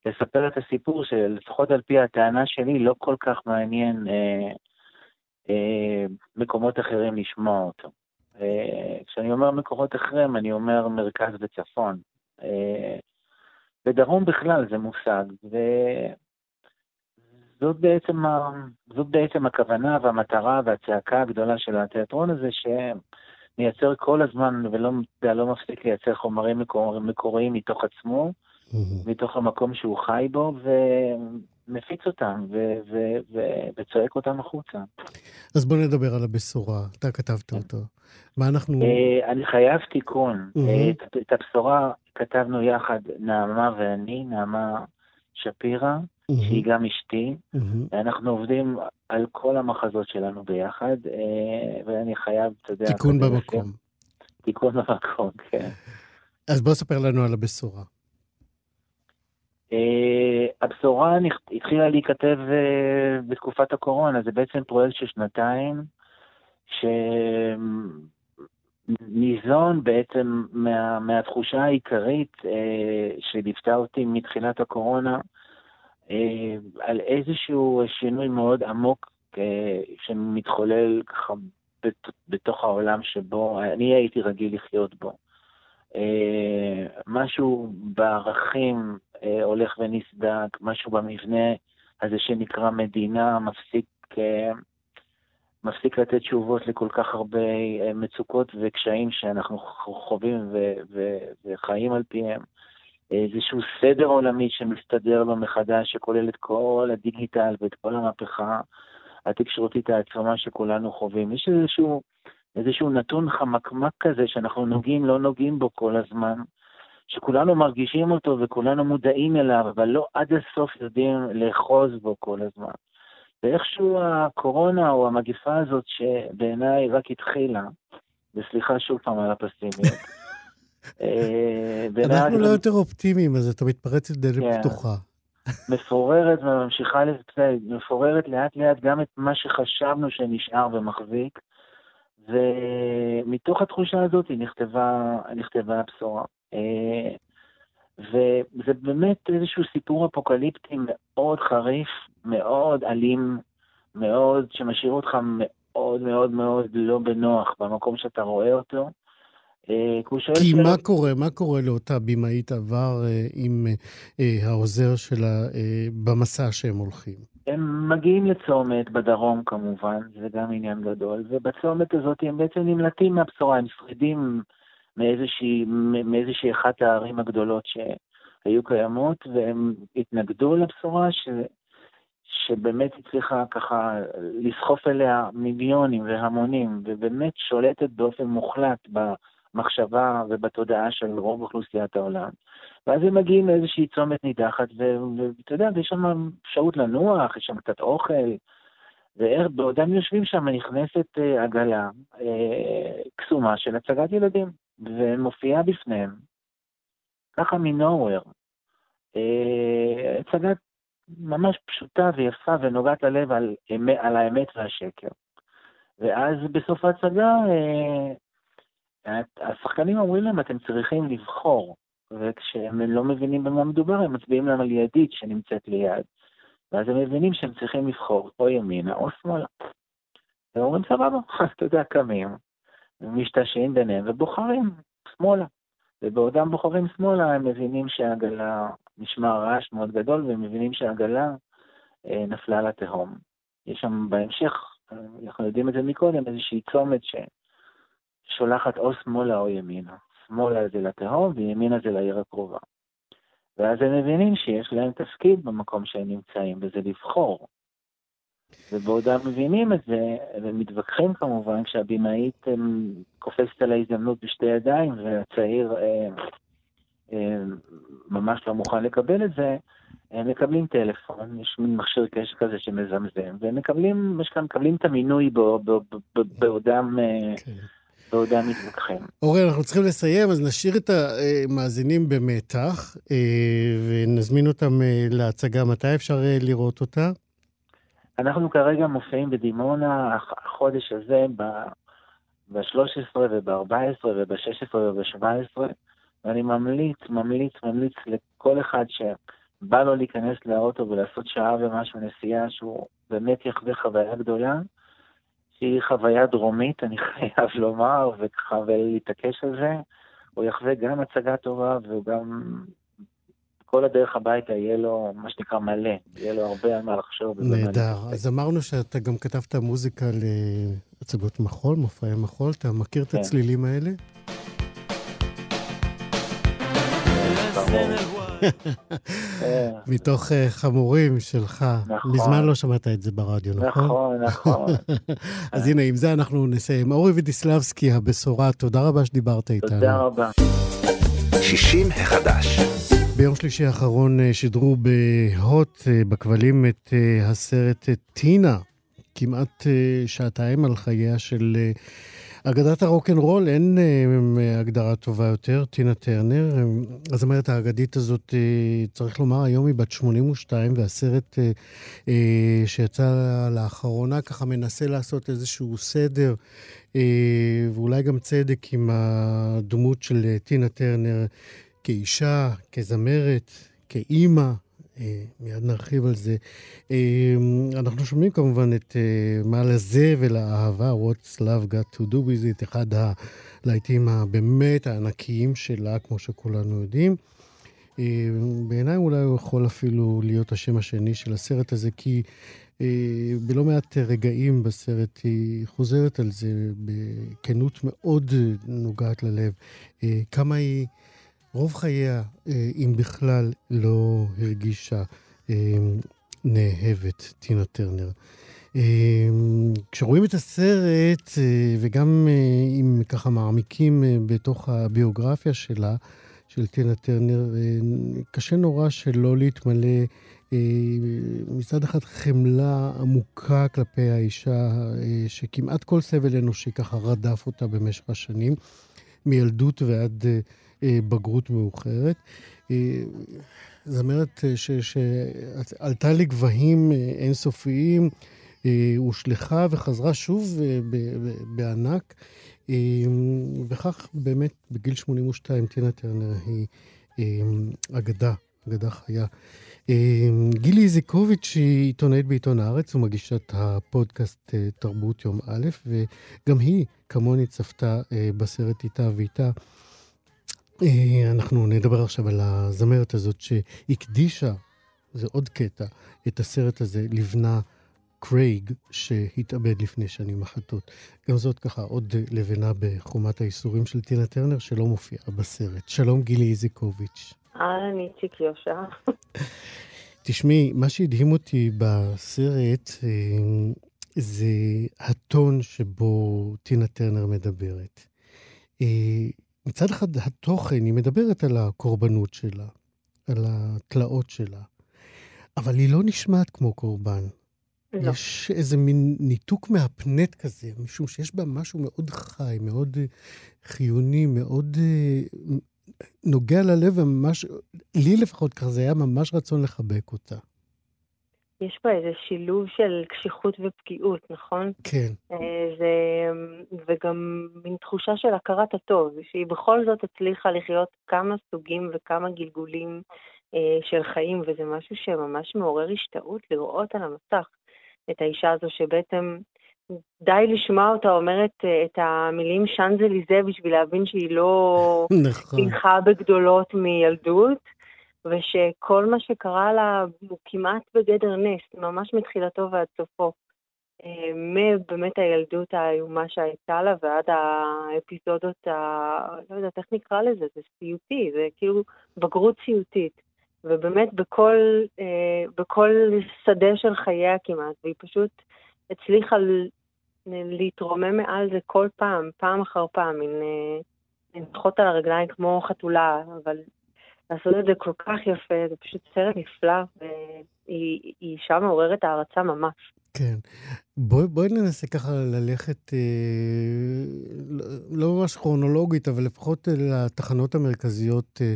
לספר את הסיפור שלפחות על פי הטענה שלי לא כל כך מעניין אה, אה, מקומות אחרים לשמוע אותו. אה, כשאני אומר מקומות אחרים, אני אומר מרכז וצפון. אה, ודרום בכלל זה מושג, וזאת בעצם, ה... בעצם הכוונה והמטרה והצעקה הגדולה של התיאטרון הזה, מייצר כל הזמן ולא לא מפסיק לייצר חומרים מקור, מקוריים מתוך עצמו, mm-hmm. מתוך המקום שהוא חי בו, ו- ו- ו- וצועק אותם החוצה. אז בוא נדבר על הבשורה, אתה כתבת. אותו. מה אנחנו... אה, אני חייב תיקון. Mm-hmm. את, הבשורה כתבנו יחד, נעמה ואני, נעמה שפירא. שהיא גם אשתי. אנחנו עובדים על כל המחזות שלנו ביחד, אה, ואני חייב, אתה יודע... תיקון במקום. תיקון במקום, כן. אז בוא ספר לנו על הבשורה. Uh, הבשורה התחילה להיכתב uh, בתקופת הקורונה, זה בעצם פרויקט של שנתיים, שניזון בעצם מה, מהתחושה העיקרית uh, שליוותה אותי מתחילת הקורונה, אה, על איזשהו שינוי מאוד עמוק אה, שמתחולל ככה בתוך העולם שבו אני הייתי רגיל לחיות בו. אה, משהו בערכים הולך ונסדק, משהו במבנה הזה שנקרא מדינה מפסיק, מפסיק לתת תשובות לכל כך הרבה מצוקות וקשיים שאנחנו חווים וחיים על פיהם. איזשהו סדר עולמי שמסתדר לו מחדש, שכולל את כל הדיגיטל ואת כל המהפכה התקשורתית העצומה שכולנו חווים. יש איזשהו, איזשהו נתון חמקמק כזה שאנחנו נוגעים, לא נוגעים בו כל הזמן, שכולנו מרגישים אותו וכולנו מודעים אליו, אבל לא עד הסוף יודעים לאחוז בו כל הזמן. ואיכשהו הקורונה או המגיפה הזאת, שבעיניי רק התחילה, וסליחה שוב פעם על הפסימיות, (laughs) אה, אנחנו לא יותר אופטימיים, אז אתה מתפרץ לדלת כן. פתוחה. (laughs) מפוררת וממשיכה לצאת, מפוררת לאט לאט גם את מה שחשבנו שנשאר ומחזיק, ומתוך התחושה הזאת נכתבה, נכתבה הבשורה. אה, וזה באמת איזשהו סיפור אפוקליפטי מאוד חריף, מאוד אלים, מאוד, שמשאיר אותך מאוד מאוד מאוד לא בנוח במקום שאתה רואה אותו. אה, כי מה קורה, מה קורה לאותה במאית עבר אה, עם העוזר שלה במסע שהם הולכים? הם מגיעים לצומת בדרום כמובן, זה גם עניין גדול, ובצומת הזאת הם בעצם נמלטים מהבשורה, הם שרידים מאיזושהי, מאיזושהי אחת הערים הגדולות שהיו קיימות, והם התנגדו לבשורה ש, שבאמת הצליחה ככה לסחוף אליה מיליונים והמונים, ובאמת שולטת באופן מוחלט. במחשבה ובתודעה של רוב אוכלוסיית העולם. ואז הם מגיעים לאיזושהי צומת נידחת, ואתה יודע, יש שם אפשרות לנוח, יש שם קצת אוכל, ובעודם יושבים שם נכנסת uh, עגלה uh, קסומה של הצגת ילדים, ומופיעה בפניהם, ככה מנוהוור. Uh, הצגת ממש פשוטה ויפה ונוגעת ללב על, על האמת והשקר. ואז בסוף ההצגה uh, השחקנים אומרים להם, אתם צריכים לבחור, וכשהם לא מבינים במה מדובר, הם מצביעים להם על ידית שנמצאת ליד. ואז הם מבינים שהם צריכים לבחור או ימינה או שמאלה. והם אומרים, סבבה, (laughs) אתה יודע, קמים, משתעשעים ביניהם ובוחרים שמאלה. ובעודם בוחרים שמאלה, הם מבינים שהעגלה, נשמע רעש מאוד גדול, והם מבינים שהעגלה אה, נפלה לתהום. יש שם בהמשך, אנחנו יודעים את זה מקודם, איזושהי צומת ש... שולחת או שמאלה או ימינה. שמאלה זה לתהום וימינה זה לעיר הקרובה. ואז הם מבינים שיש להם תפקיד במקום שהם נמצאים, וזה לבחור. ובעודם מבינים את זה, ומתווכחים כמובן, כשהבמאית קופצת על ההזדמנות בשתי ידיים, והצעיר אה, אה, ממש לא מוכן לקבל את זה, הם מקבלים טלפון, יש מין מכשיר קשר כזה שמזמזם, והם מקבלים, מקבלים את המינוי בעודם... אה, כן. בעודם מתווכחים. אורי, אנחנו צריכים לסיים, אז נשאיר את המאזינים במתח אה, ונזמין אותם אה, להצגה. מתי אפשר אה, לראות אותה? אנחנו כרגע מופיעים בדימונה החודש הזה ב-13 וב-14 וב-16 וב-17, ואני ממליץ, ממליץ, ממליץ לכל אחד שבא לו להיכנס לאוטו ולעשות שעה ומשהו נסיעה, שהוא באמת יחווה חוויה גדולה. היא חוויה דרומית, אני (laughs) חייב לומר, וככה ולהתעקש על זה. הוא יחווה גם הצגה טובה והוא גם כל הדרך הביתה יהיה לו, מה שנקרא, מלא, יהיה לו הרבה על מה לחשוב. נהדר. אז אמרנו שאתה גם כתבת מוזיקה להצגות מחול, מופעי מחול. אתה מכיר את כן. הצלילים האלה? (laughs) מתוך אה, חמורים שלך. נכון. מזמן לא שמעת את זה ברדיו, נכון? נכון, נכון. (laughs) אז הנה, עם זה אנחנו נסיים. אורי ודיסלבסקי, הבשורה, תודה רבה שדיברת איתנו. תודה רבה. 60 החדש. ביום שלישי האחרון אה, שידרו בהוט, אה, בכבלים, את אה, הסרט טינה, כמעט שעתיים על חייה של אגדת הרוקנרול, אין הגדרה טובה יותר, טינה טרנר. אה, הזמרת האגדית הזאת, צריך לומר, היום היא בת 82, והסרט שיצא לאחרונה ככה מנסה לעשות איזשהו סדר, ואולי גם צדק עם הדמות של טינה טרנר. כאישה, כזמרת, כאימא, אה, מיד נרחיב על זה. אה, אנחנו שומעים כמובן את אה, מה לזה ולאהבה, What's Love Got to Do with It, אחד הלהיטים הבאמת הענקיים שלה, כמו שכולנו יודעים. אה, בעיניי אולי הוא יכול אפילו להיות השם השני של הסרט הזה, כי אה, בלא מעט רגעים בסרט היא חוזרת על זה בכנות מאוד נוגעת ללב. אה, כמה היא... רוב חייה, אה, אם בכלל, לא הרגישה אה, נאהבת, טינה טרנר. אה, כשרואים את הסרט, וגם אם ככה מעמיקים בתוך הביוגרפיה שלה, של טינה טרנר, קשה נורא שלא להתמלא מצד אחד חמלה עמוקה כלפי האישה, שכמעט כל סבל אנושי ככה רדף אותה במשך השנים, מילדות ועד... אה, בגרות מאוחרת. אה, זמרת אה, שעלתה לגבהים אינסופיים, הושלכה וחזרה שוב בענק, וכך באמת בגיל 82 טינה טרנר היא אגדה, אגדה חיה. גילי איזיקוביץ' היא עיתונאית בעיתון הארץ ומגישת הפודקאסט תרבות יום א', וגם היא, כמוני, צפתה בסרט איתה ואיתה. אנחנו נדבר עכשיו על הזמרת הזאת שהקדישה, זה עוד קטע, את הסרט הזה לבנה קרייג, שהתאבד לפני שנים אחדות. גם זאת ככה עוד לבנה בחומת האיסורים של טינה טרנר, שלא מופיעה בסרט. שלום גילי איזיקוביץ'. אהלן, איציק יושע. (laughs) תשמעי, מה שהדהים אותי בסרט זה הטון שבו טינה טרנר מדברת. מצד אחד התוכן, היא מדברת על הקורבנות שלה, על התלאות שלה, אבל היא לא נשמעת כמו קורבן. לא. יש איזה מין ניתוק מהפנט כזה, משום שיש בה משהו מאוד חי, מאוד חיוני, מאוד נוגע ללב, וממש, לי לפחות ככה, זה היה ממש רצון לחבק אותה. יש בה איזה שילוב של קשיחות ופגיעות, נכון? כן. זה, וגם מין תחושה של הכרת הטוב, שהיא בכל זאת הצליחה לחיות כמה סוגים וכמה גלגולים אה, של חיים, וזה משהו שממש מעורר השתאות לראות על המסך את האישה הזו שבעצם די לשמוע אותה אומרת את המילים שאנזליזה בשביל להבין שהיא לא (laughs) נכון. בגדולות מילדות. ושכל מה שקרה לה הוא כמעט בגדר נס, ממש מתחילתו ועד סופו. מבאמת הילדות האיומה שהייתה לה ועד האפיזודות, ה... לא יודעת איך נקרא לזה, זה סיוטי, זה כאילו בגרות סיוטית. ובאמת בכל, בכל שדה של חייה כמעט, והיא פשוט הצליחה להתרומם מעל זה כל פעם, פעם אחר פעם, מין לנחות על הרגליים כמו חתולה, אבל לעשות את זה כל כך יפה, זה פשוט סרט נפלא, והיא אישה מעוררת הערצה ממש. כן. בואי בוא ננסה ככה ללכת, אה, לא ממש כרונולוגית, אבל לפחות לתחנות המרכזיות אה,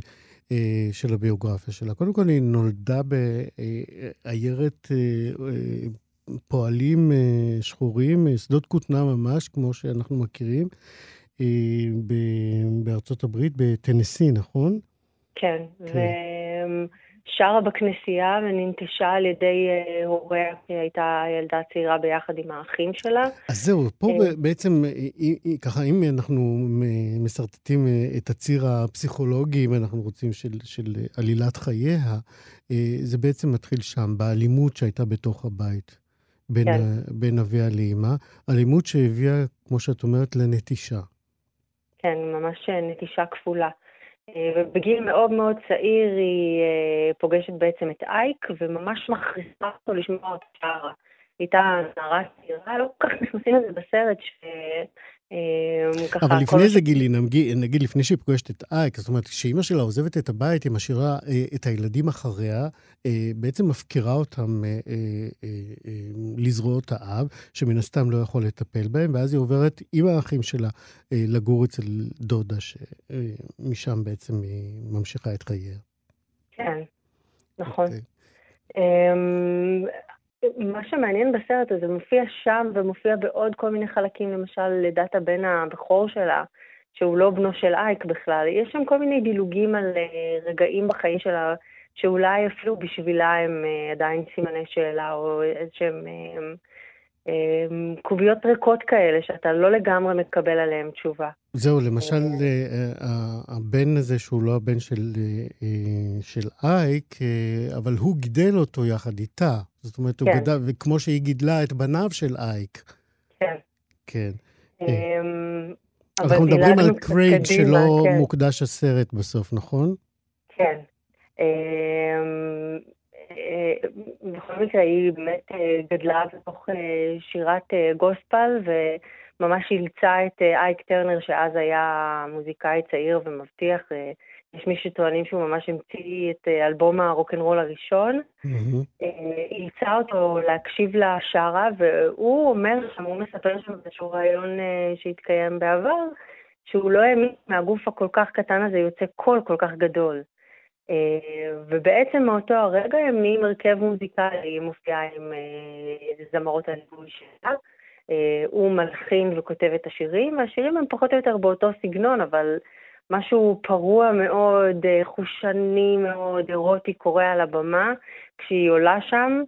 אה, של הביוגרפיה שלה. קודם כל, היא נולדה בעיירת אה, אה, פועלים אה, שחורים, אה, שדות כותנה ממש, כמו שאנחנו מכירים, אה, בארצות הברית, בטנסי, נכון? כן, כן. שרה בכנסייה וננטשה על ידי אה, הוריה, כי הייתה ילדה צעירה ביחד עם האחים שלה. אז זהו, פה אה, בעצם, ככה, אם אנחנו משרטטים את הציר הפסיכולוגי, אם אנחנו רוצים, של, של עלילת חייה, זה בעצם מתחיל שם, באלימות שהייתה בתוך הבית. בין, כן. בין אביה לאימא, אלימות שהביאה, כמו שאת אומרת, לנטישה. כן, ממש נטישה כפולה. ובגיל מאוד מאוד צעיר היא אה, פוגשת בעצם את אייק, וממש מכריחה אותו לשמוע אותה שרה. הייתה נערה צעירה, לא כל כך נכנסים לזה בסרט, ש... ככה... אבל לפני זה, גילי, נגיד, לפני שהיא פוגשת את אייק, זאת אומרת, כשאימא שלה עוזבת את הבית, היא משאירה אה, את הילדים אחריה, אה, בעצם מפקירה אותם אה, לזרועות האב, שמן הסתם לא יכול לטפל בהם, ואז היא עוברת עם האחים שלה לגור אצל דודה, שמשם בעצם היא ממשיכה את חייה. כן, נכון. מה שמעניין בסרט הזה מופיע שם ומופיע בעוד כל מיני חלקים, למשל לידת הבן הבכור שלה, שהוא לא בנו של אייק בכלל. יש שם כל מיני דילוגים על אה, רגעים בחיים שלה, שאולי אפילו בשבילה הם אה, עדיין סימני שאלה, או איזשהם אה, קוביות ריקות כאלה, שאתה לא לגמרי מקבל עליהן תשובה. זהו, למשל, הבן הזה, שהוא לא הבן של, של אייק, אבל הוא גידל אותו יחד איתה. זאת אומרת, כן. הוא גדל, וכמו שהיא גידלה את בניו של אייק. כן. כן. אמ, אנחנו מדברים על קרייג שלא כן. מוקדש הסרט בסוף, נכון? כן. אמ, בכל מקרה, היא באמת אה, גדלה בתוך אה, שירת אה, גוספל, וממש אילצה את אייק טרנר, שאז היה מוזיקאי צעיר ומבטיח. יש מי שטוענים שהוא ממש המציא את אלבום הרוקנרול הראשון. Mm-hmm. אילצה אותו להקשיב לשרה, והוא אומר שם, הוא מספר שם איזשהו רעיון שהתקיים בעבר, שהוא לא האמין מהגוף הכל כך קטן הזה יוצא קול כל כך גדול. אה, ובעצם מאותו הרגע הם נהיים הרכב מוזיקלי, היא מופיעה עם אה, זמרות הליווי שלה. אה, הוא מלחין וכותב את השירים, והשירים הם פחות או יותר באותו סגנון, אבל משהו פרוע מאוד, חושני מאוד, אירוטי קורה על הבמה כשהיא עולה שם,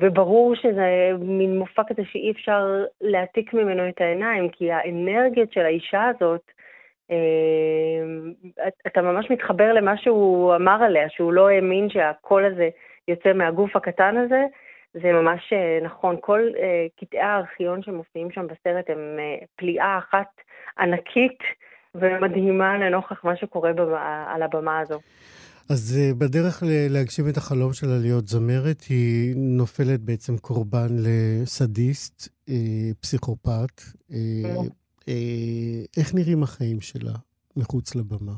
וברור שזה מין מופע כזה שאי אפשר להעתיק ממנו את העיניים, כי האנרגיות של האישה הזאת, אמ, אתה ממש מתחבר למה שהוא אמר עליה, שהוא לא האמין שהקול הזה יוצא מהגוף הקטן הזה. זה ממש אה, נכון, כל קטעי הארכיון שמופיעים שם בסרט הם פליאה אחת ענקית ומדהימה לנוכח מה שקורה במה, על הבמה הזו. אז uh, בדרך להגשים את החלום שלה להיות זמרת, היא נופלת בעצם קורבן לסדיסט, uh, פסיכופת, uh, אה, איך נראים החיים שלה מחוץ לבמה,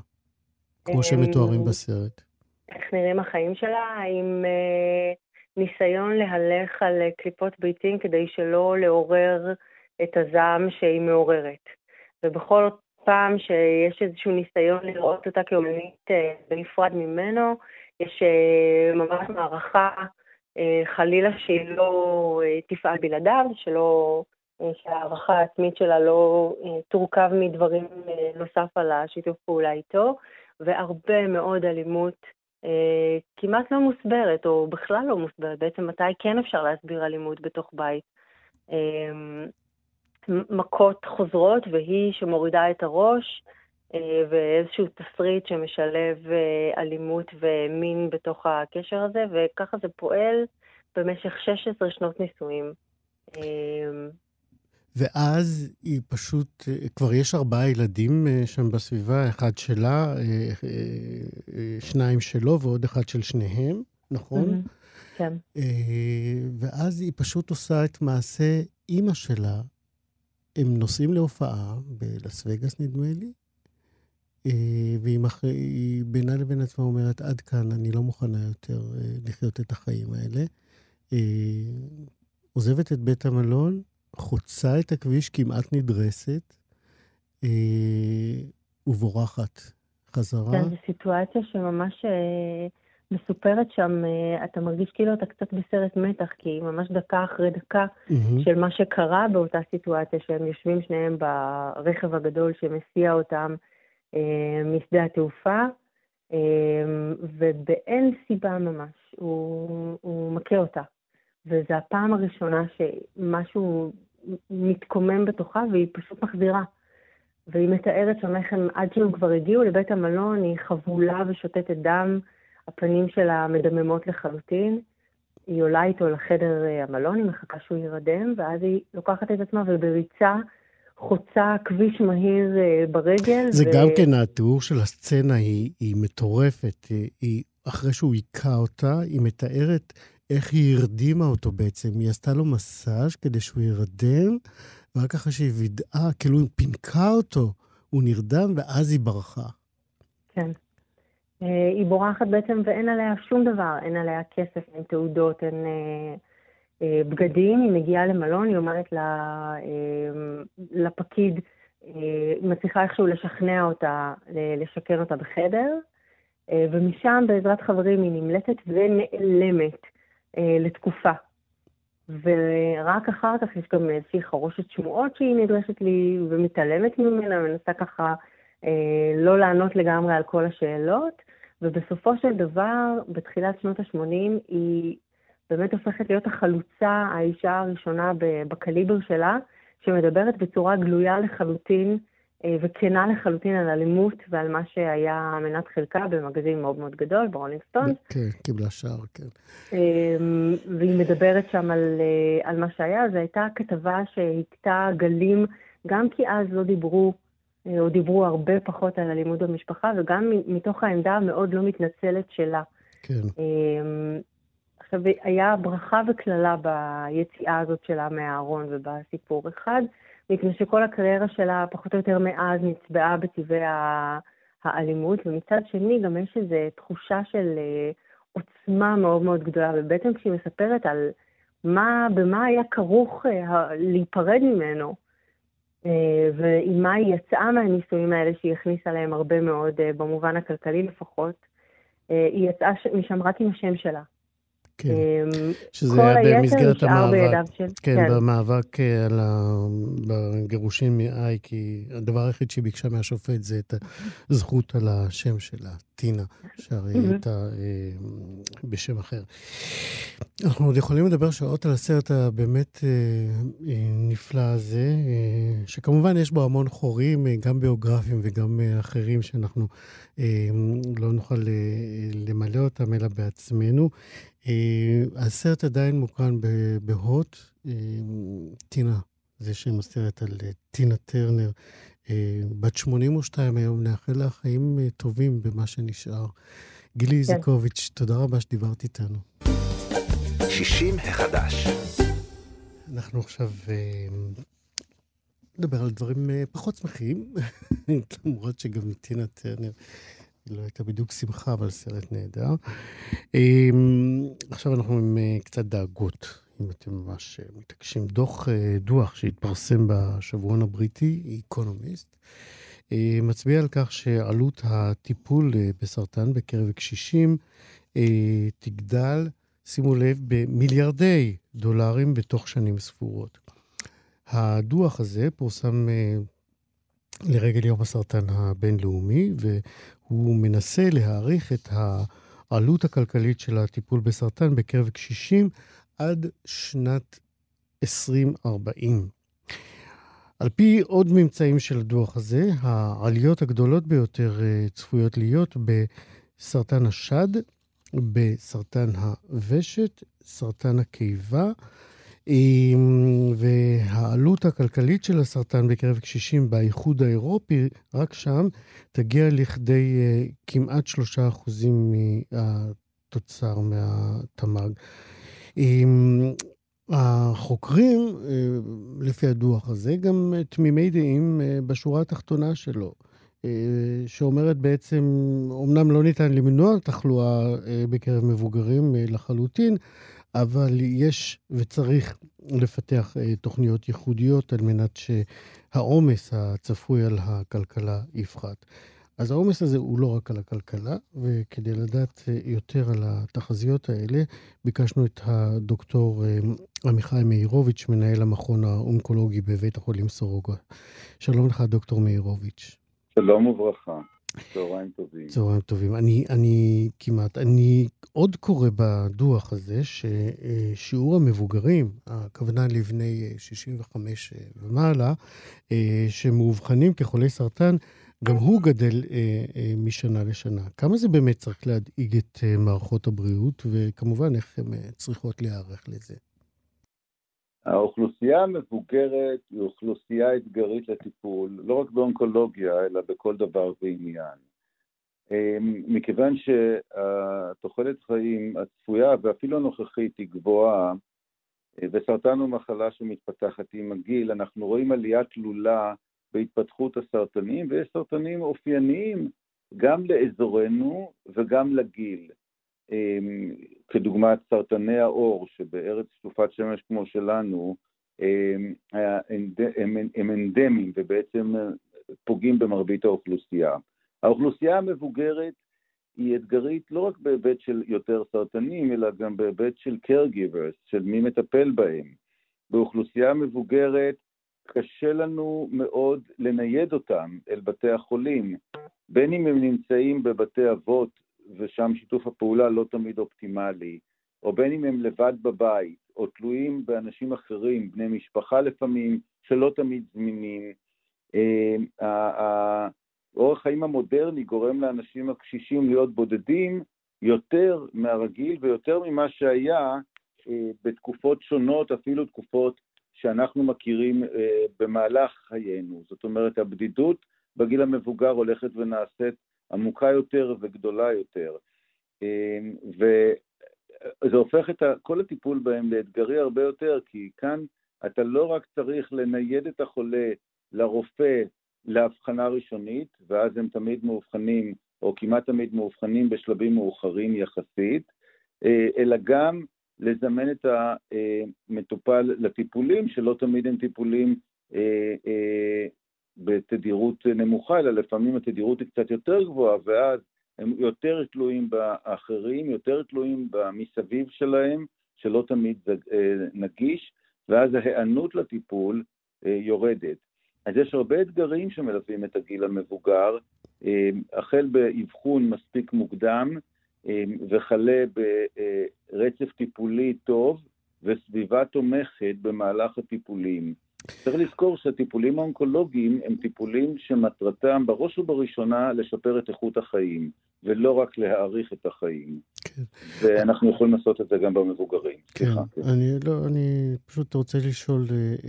כמו שמתוארים בסרט? איך נראים החיים שלה? עם אה, ניסיון להלך על אה, קליפות ביתים כדי שלא לעורר את הזעם שהיא מעוררת. ובכל פעם שיש איזשהו ניסיון לראות אותה כאומנית אה, בנפרד ממנו, יש אה, ממש מערכה אה, חלילה שהיא לא תפעל בלעדיו, שלא שההערכה העצמית שלה לא תורכב מדברים נוסף על השיתוף פעולה איתו, והרבה מאוד אלימות כמעט לא מוסברת, או בכלל לא מוסברת. בעצם מתי כן אפשר להסביר אלימות בתוך בית? מכות חוזרות, והיא שמורידה את הראש, ואיזשהו תסריט שמשלב אלימות ומין בתוך הקשר הזה, וככה זה פועל במשך 16 שנות נישואים. ואז היא פשוט, אה, כבר יש ארבעה ילדים אה, שם בסביבה, אחד שלה, אה, שניים שלו ועוד אחד של שניהם, נכון? כן. ואז היא פשוט עושה את מעשה אימא שלה. הם נוסעים להופעה בלאס וגאס, נדמה לי, והיא בינה לבין עצמה אומרת, עד כאן, אני לא מוכנה יותר לחיות את החיים האלה. עוזבת את בית המלון, חוצה את הכביש כמעט נדרסת, אה, ובורחת חזרה. כן, זו סיטואציה שממש אה, מסופרת שם, אה, אתה מרגיש כאילו אתה קצת בסרט מתח, כי ממש דקה אחרי דקה mm-hmm. של מה שקרה באותה סיטואציה, שהם יושבים שניהם ברכב הגדול שמסיע אותם אה, משדה התעופה. ובאין סיבה ממש הוא, הוא מכה אותה. וזו הפעם הראשונה שמשהו מתקומם בתוכה והיא פשוט מחזירה. והיא מתארת שם איך הם, עד שהם כבר הגיעו לבית המלון, היא חבולה ושותתת דם, הפנים שלה מדממות לחלוטין. היא עולה איתו לחדר אה, המלון, היא מחכה שהוא יירדם, ואז היא לוקחת את עצמה ובריצה חוצה כביש מהיר אה, ברגל. זה ו... גם כן, התיאור של הסצנה היא, היא מטורפת. היא, היא, אחרי שהוא היכה אותה, היא מתארת איך היא הרדימה אותו בעצם. היא עשתה לו מסאז' כדי שהוא ירדם, ורק אחרי שהיא וידאה, כאילו היא פינקה אותו, הוא נרדם, ואז היא ברחה. כן. אה, היא בורחת בעצם ואין עליה שום דבר, אין עליה כסף, אין תעודות, אין אה, אה, בגדים. היא מגיעה למלון, היא אומרת לפקיד, מצליחה איכשהו לשכנע אותה, לשכן אותה בחדר, ומשם בעזרת חברים היא נמלטת ונעלמת לתקופה. ורק אחר כך יש גם איזושהי חרושת שמועות שהיא נדרשת לי ומתעלמת ממנה, מנסה ככה לא לענות לגמרי על כל השאלות, ובסופו של דבר, בתחילת שנות ה-80, היא באמת הופכת להיות החלוצה, האישה הראשונה בקליבר שלה, שמדברת בצורה גלויה לחלוטין אה, וכנה לחלוטין על אלימות ועל מה שהיה מנת חלקה במגזין מאוד מאוד גדול, ברולינג סטון. כן, קיבלה שער, כן. אה, והיא מדברת שם על, על מה שהיה. זו הייתה כתבה שהכתה גלים, גם כי אז לא דיברו אה, או דיברו הרבה פחות על אלימות במשפחה, וגם מתוך העמדה המאוד לא מתנצלת שלה. כן. אמ, עכשיו, היה ברכה וקללה ביציאה הזאת שלה מהארון ובסיפור אחד, מפני שכל הקריירה שלה, פחות או יותר מאז, נצבעה בטבעי האלימות, ומצד שני גם יש איזו תחושה של אה, עוצמה מאוד מאוד גדולה, ובעצם כשהיא מספרת על מה, במה היה כרוך אה, להיפרד ממנו, אה, ועם מה היא יצאה מהניסויים האלה שהיא הכניסה להם הרבה מאוד, אה, במובן הכלכלי לפחות, אה, היא יצאה משם רק עם השם שלה. כן, שזה היה במסגרת המאבק, של... כן, כן, במאבק על ה... בגירושים מאי, כי הדבר היחיד שהיא ביקשה מהשופט זה את הזכות על השם שלה, טינה, שהרי היא הייתה אה, בשם אחר. אנחנו עוד יכולים לדבר שעות על הסרט הבאמת אה, אה, נפלא הזה, אה, שכמובן יש בו המון חורים, אה, גם ביוגרפיים וגם אה, אחרים, שאנחנו אה, לא נוכל אה, למלא אותם אלא בעצמנו. אה, הסרט עדיין מוקרן בהוט. אה, טינה, זה שם הסרט על אה, טינה טרנר, בת 82 היום, נאחל לה חיים טובים במה שנשאר. גילי כן. איזיקוביץ', תודה רבה שדיברת איתנו. 60 החדש. אנחנו עכשיו נדבר על דברים פחות שמחים, (laughs) למרות שגם טינה טרנר לא הייתה בדיוק שמחה, אבל סרט נהדר. אמ, עכשיו אנחנו עם אה, קצת דאגות, אם אתם ממש אה, מתעקשים. דוח, אה, דוח שהתפרסם בשבועון הבריטי, איקונומיסט, מצביע על כך שעלות הטיפול בסרטן בקרב קשישים תגדל, שימו לב, במיליארדי דולרים בתוך שנים ספורות. הדוח הזה פורסם לרגל יום הסרטן הבינלאומי, הוא מנסה להעריך את העלות הכלכלית של הטיפול בסרטן בקרב קשישים עד שנת 2040. על פי עוד ממצאים של הדוח הזה, העליות הגדולות ביותר אה, צפויות להיות בסרטן השד, בסרטן הוושת, סרטן הקיבה, והעלות הכלכלית של הסרטן בקרב קשישים באיחוד האירופי, רק שם, תגיע לכדי אה, כמעט שלושה אחוזים מהתוצר, מהתמ"ג. החוקרים, אה, לפי הדוח הזה, גם תמימי דעים אה, בשורה התחתונה שלו. שאומרת בעצם, אמנם לא ניתן למנוע תחלואה בקרב מבוגרים לחלוטין, אבל יש וצריך לפתח אה, תוכניות ייחודיות על מנת שהעומס הצפוי על הכלכלה יפחת. אז העומס הזה הוא לא רק על הכלכלה, וכדי לדעת אה, יותר על התחזיות האלה, ביקשנו את הדוקטור אה, עמיחי מאירוביץ', מנהל המכון האונקולוגי בבית החולים סורוגה. שלום לך, דוקטור מאירוביץ'. שלום וברכה. צהריים טובים. צהריים טובים. אני, אני כמעט, אני עוד קורא בדוח הזה ששיעור המבוגרים, הכוונה לבני 65 ומעלה, שמאובחנים כחולי סרטן, גם הוא גדל אה, אה, משנה לשנה. כמה זה באמת צריך להדאיג את אה, מערכות הבריאות, וכמובן איך הן אה, צריכות להיערך לזה? האוכלוסייה המבוגרת היא אוכלוסייה אתגרית לטיפול, לא רק באונקולוגיה, אלא בכל דבר ועניין. אמ, מכיוון שהתוחלת חיים הצפויה ואפילו הנוכחית היא גבוהה, וסרטן הוא מחלה שמתפתחת עם הגיל, אנחנו רואים עלייה תלולה בהתפתחות הסרטנים, ויש סרטנים אופייניים גם לאזורנו וגם לגיל. אמ, כדוגמת סרטני העור, שבארץ שטופת שמש כמו שלנו, אמ, הם אנדמיים ובעצם פוגעים במרבית האוכלוסייה. האוכלוסייה המבוגרת היא אתגרית לא רק בהיבט של יותר סרטנים, אלא גם בהיבט של caregivers, של מי מטפל בהם. באוכלוסייה מבוגרת קשה לנו מאוד לנייד אותם אל בתי החולים, בין אם הם נמצאים בבתי אבות ושם שיתוף הפעולה לא תמיד אופטימלי, או בין אם הם לבד בבית, או תלויים באנשים אחרים, בני משפחה לפעמים, שלא תמיד זמינים. אה, אורח חיים המודרני גורם לאנשים הקשישים להיות בודדים יותר מהרגיל ויותר ממה שהיה אה, בתקופות שונות, אפילו תקופות שאנחנו מכירים אה, במהלך חיינו. זאת אומרת, הבדידות בגיל המבוגר הולכת ונעשית עמוקה יותר וגדולה יותר. אה, וזה הופך את כל הטיפול בהם לאתגרי הרבה יותר, כי כאן אתה לא רק צריך לנייד את החולה לרופא להבחנה ראשונית, ואז הם תמיד מאובחנים, או כמעט תמיד מאובחנים בשלבים מאוחרים יחסית, אה, אלא גם לזמן את המטופל לטיפולים, שלא תמיד הם טיפולים אה, אה, בתדירות נמוכה, אלא לפעמים התדירות היא קצת יותר גבוהה, ואז הם יותר תלויים באחרים, יותר תלויים במסביב שלהם, שלא תמיד נגיש, ואז ההיענות לטיפול יורדת. אז יש הרבה אתגרים שמלווים את הגיל המבוגר, אה, החל באבחון מספיק מוקדם אה, וכלה ברצף טיפולי טוב וסביבה תומכת במהלך הטיפולים. צריך לזכור שהטיפולים האונקולוגיים הם טיפולים שמטרתם בראש ובראשונה לשפר את איכות החיים, ולא רק להאריך את החיים. כן. ואנחנו יכולים לעשות את זה גם במבוגרים. כן, סליחה, כן. אני, לא, אני פשוט רוצה לשאול, אה,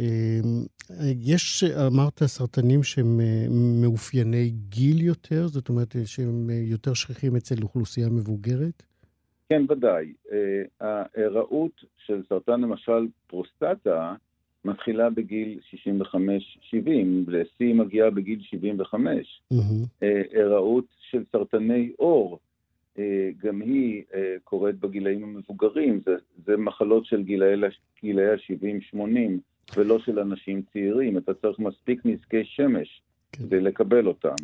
אה, יש, אמרת, סרטנים שהם אה, מאופייני גיל יותר? זאת אומרת שהם יותר שכיחים אצל אוכלוסייה מבוגרת? כן, ודאי. ההיראות של סרטן, למשל פרוסטטה, מתחילה בגיל 65-70, לשיא מגיעה בגיל 75. היראות של סרטני עור, אה, גם היא אה, קורית בגילאים המבוגרים, זה, זה מחלות של גילאי ה-70-80 ולא של אנשים צעירים, אתה צריך מספיק נזקי שמש כן. כדי לקבל אותם.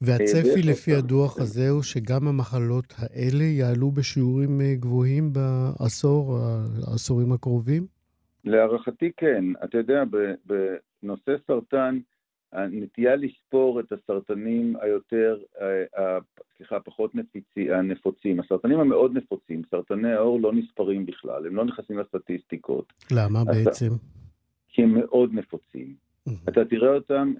והצפי אה, לפי אותם. הדוח הזה הוא שגם המחלות האלה יעלו בשיעורים גבוהים בעשור, העשורים הקרובים? להערכתי כן. אתה יודע, בנושא סרטן, הנטייה לספור את הסרטנים היותר, אה, סליחה, פחות נפיצי, הנפוצים. הסרטנים המאוד נפוצים, סרטני העור לא נספרים בכלל, הם לא נכנסים לסטטיסטיקות. למה אתה, בעצם? כי הם מאוד נפוצים. אתה תראה אותם,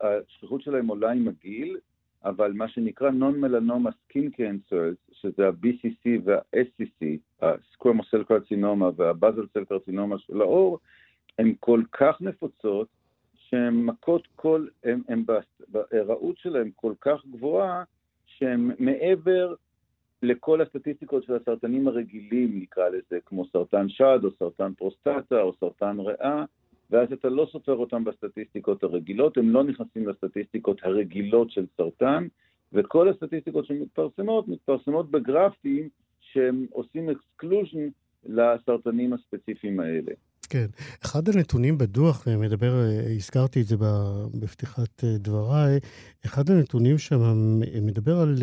השכיחות שלהם עולה עם הגיל, אבל מה שנקרא non-melanoma skin cancers, שזה ה-BCC וה-SCC, ה-squamous cell carcinoma וה-basal cell carcinoma של העור, הן כל כך נפוצות, שהן מכות כל, הן בהיראות שלהן כל כך גבוהה, שהן מעבר לכל הסטטיסטיקות של הסרטנים הרגילים, נקרא לזה, כמו סרטן שד, או סרטן פרוסטטה, או סרטן ריאה, ואז אתה לא סופר אותם בסטטיסטיקות הרגילות, הם לא נכנסים לסטטיסטיקות הרגילות של סרטן, וכל הסטטיסטיקות שמתפרסמות, מתפרסמות בגרפים שהם עושים exclusion לסרטנים הספציפיים האלה. כן. אחד הנתונים בדוח, אה, מדבר, אה, הזכרתי את זה בפתיחת אה, דבריי, אחד הנתונים שם מדבר על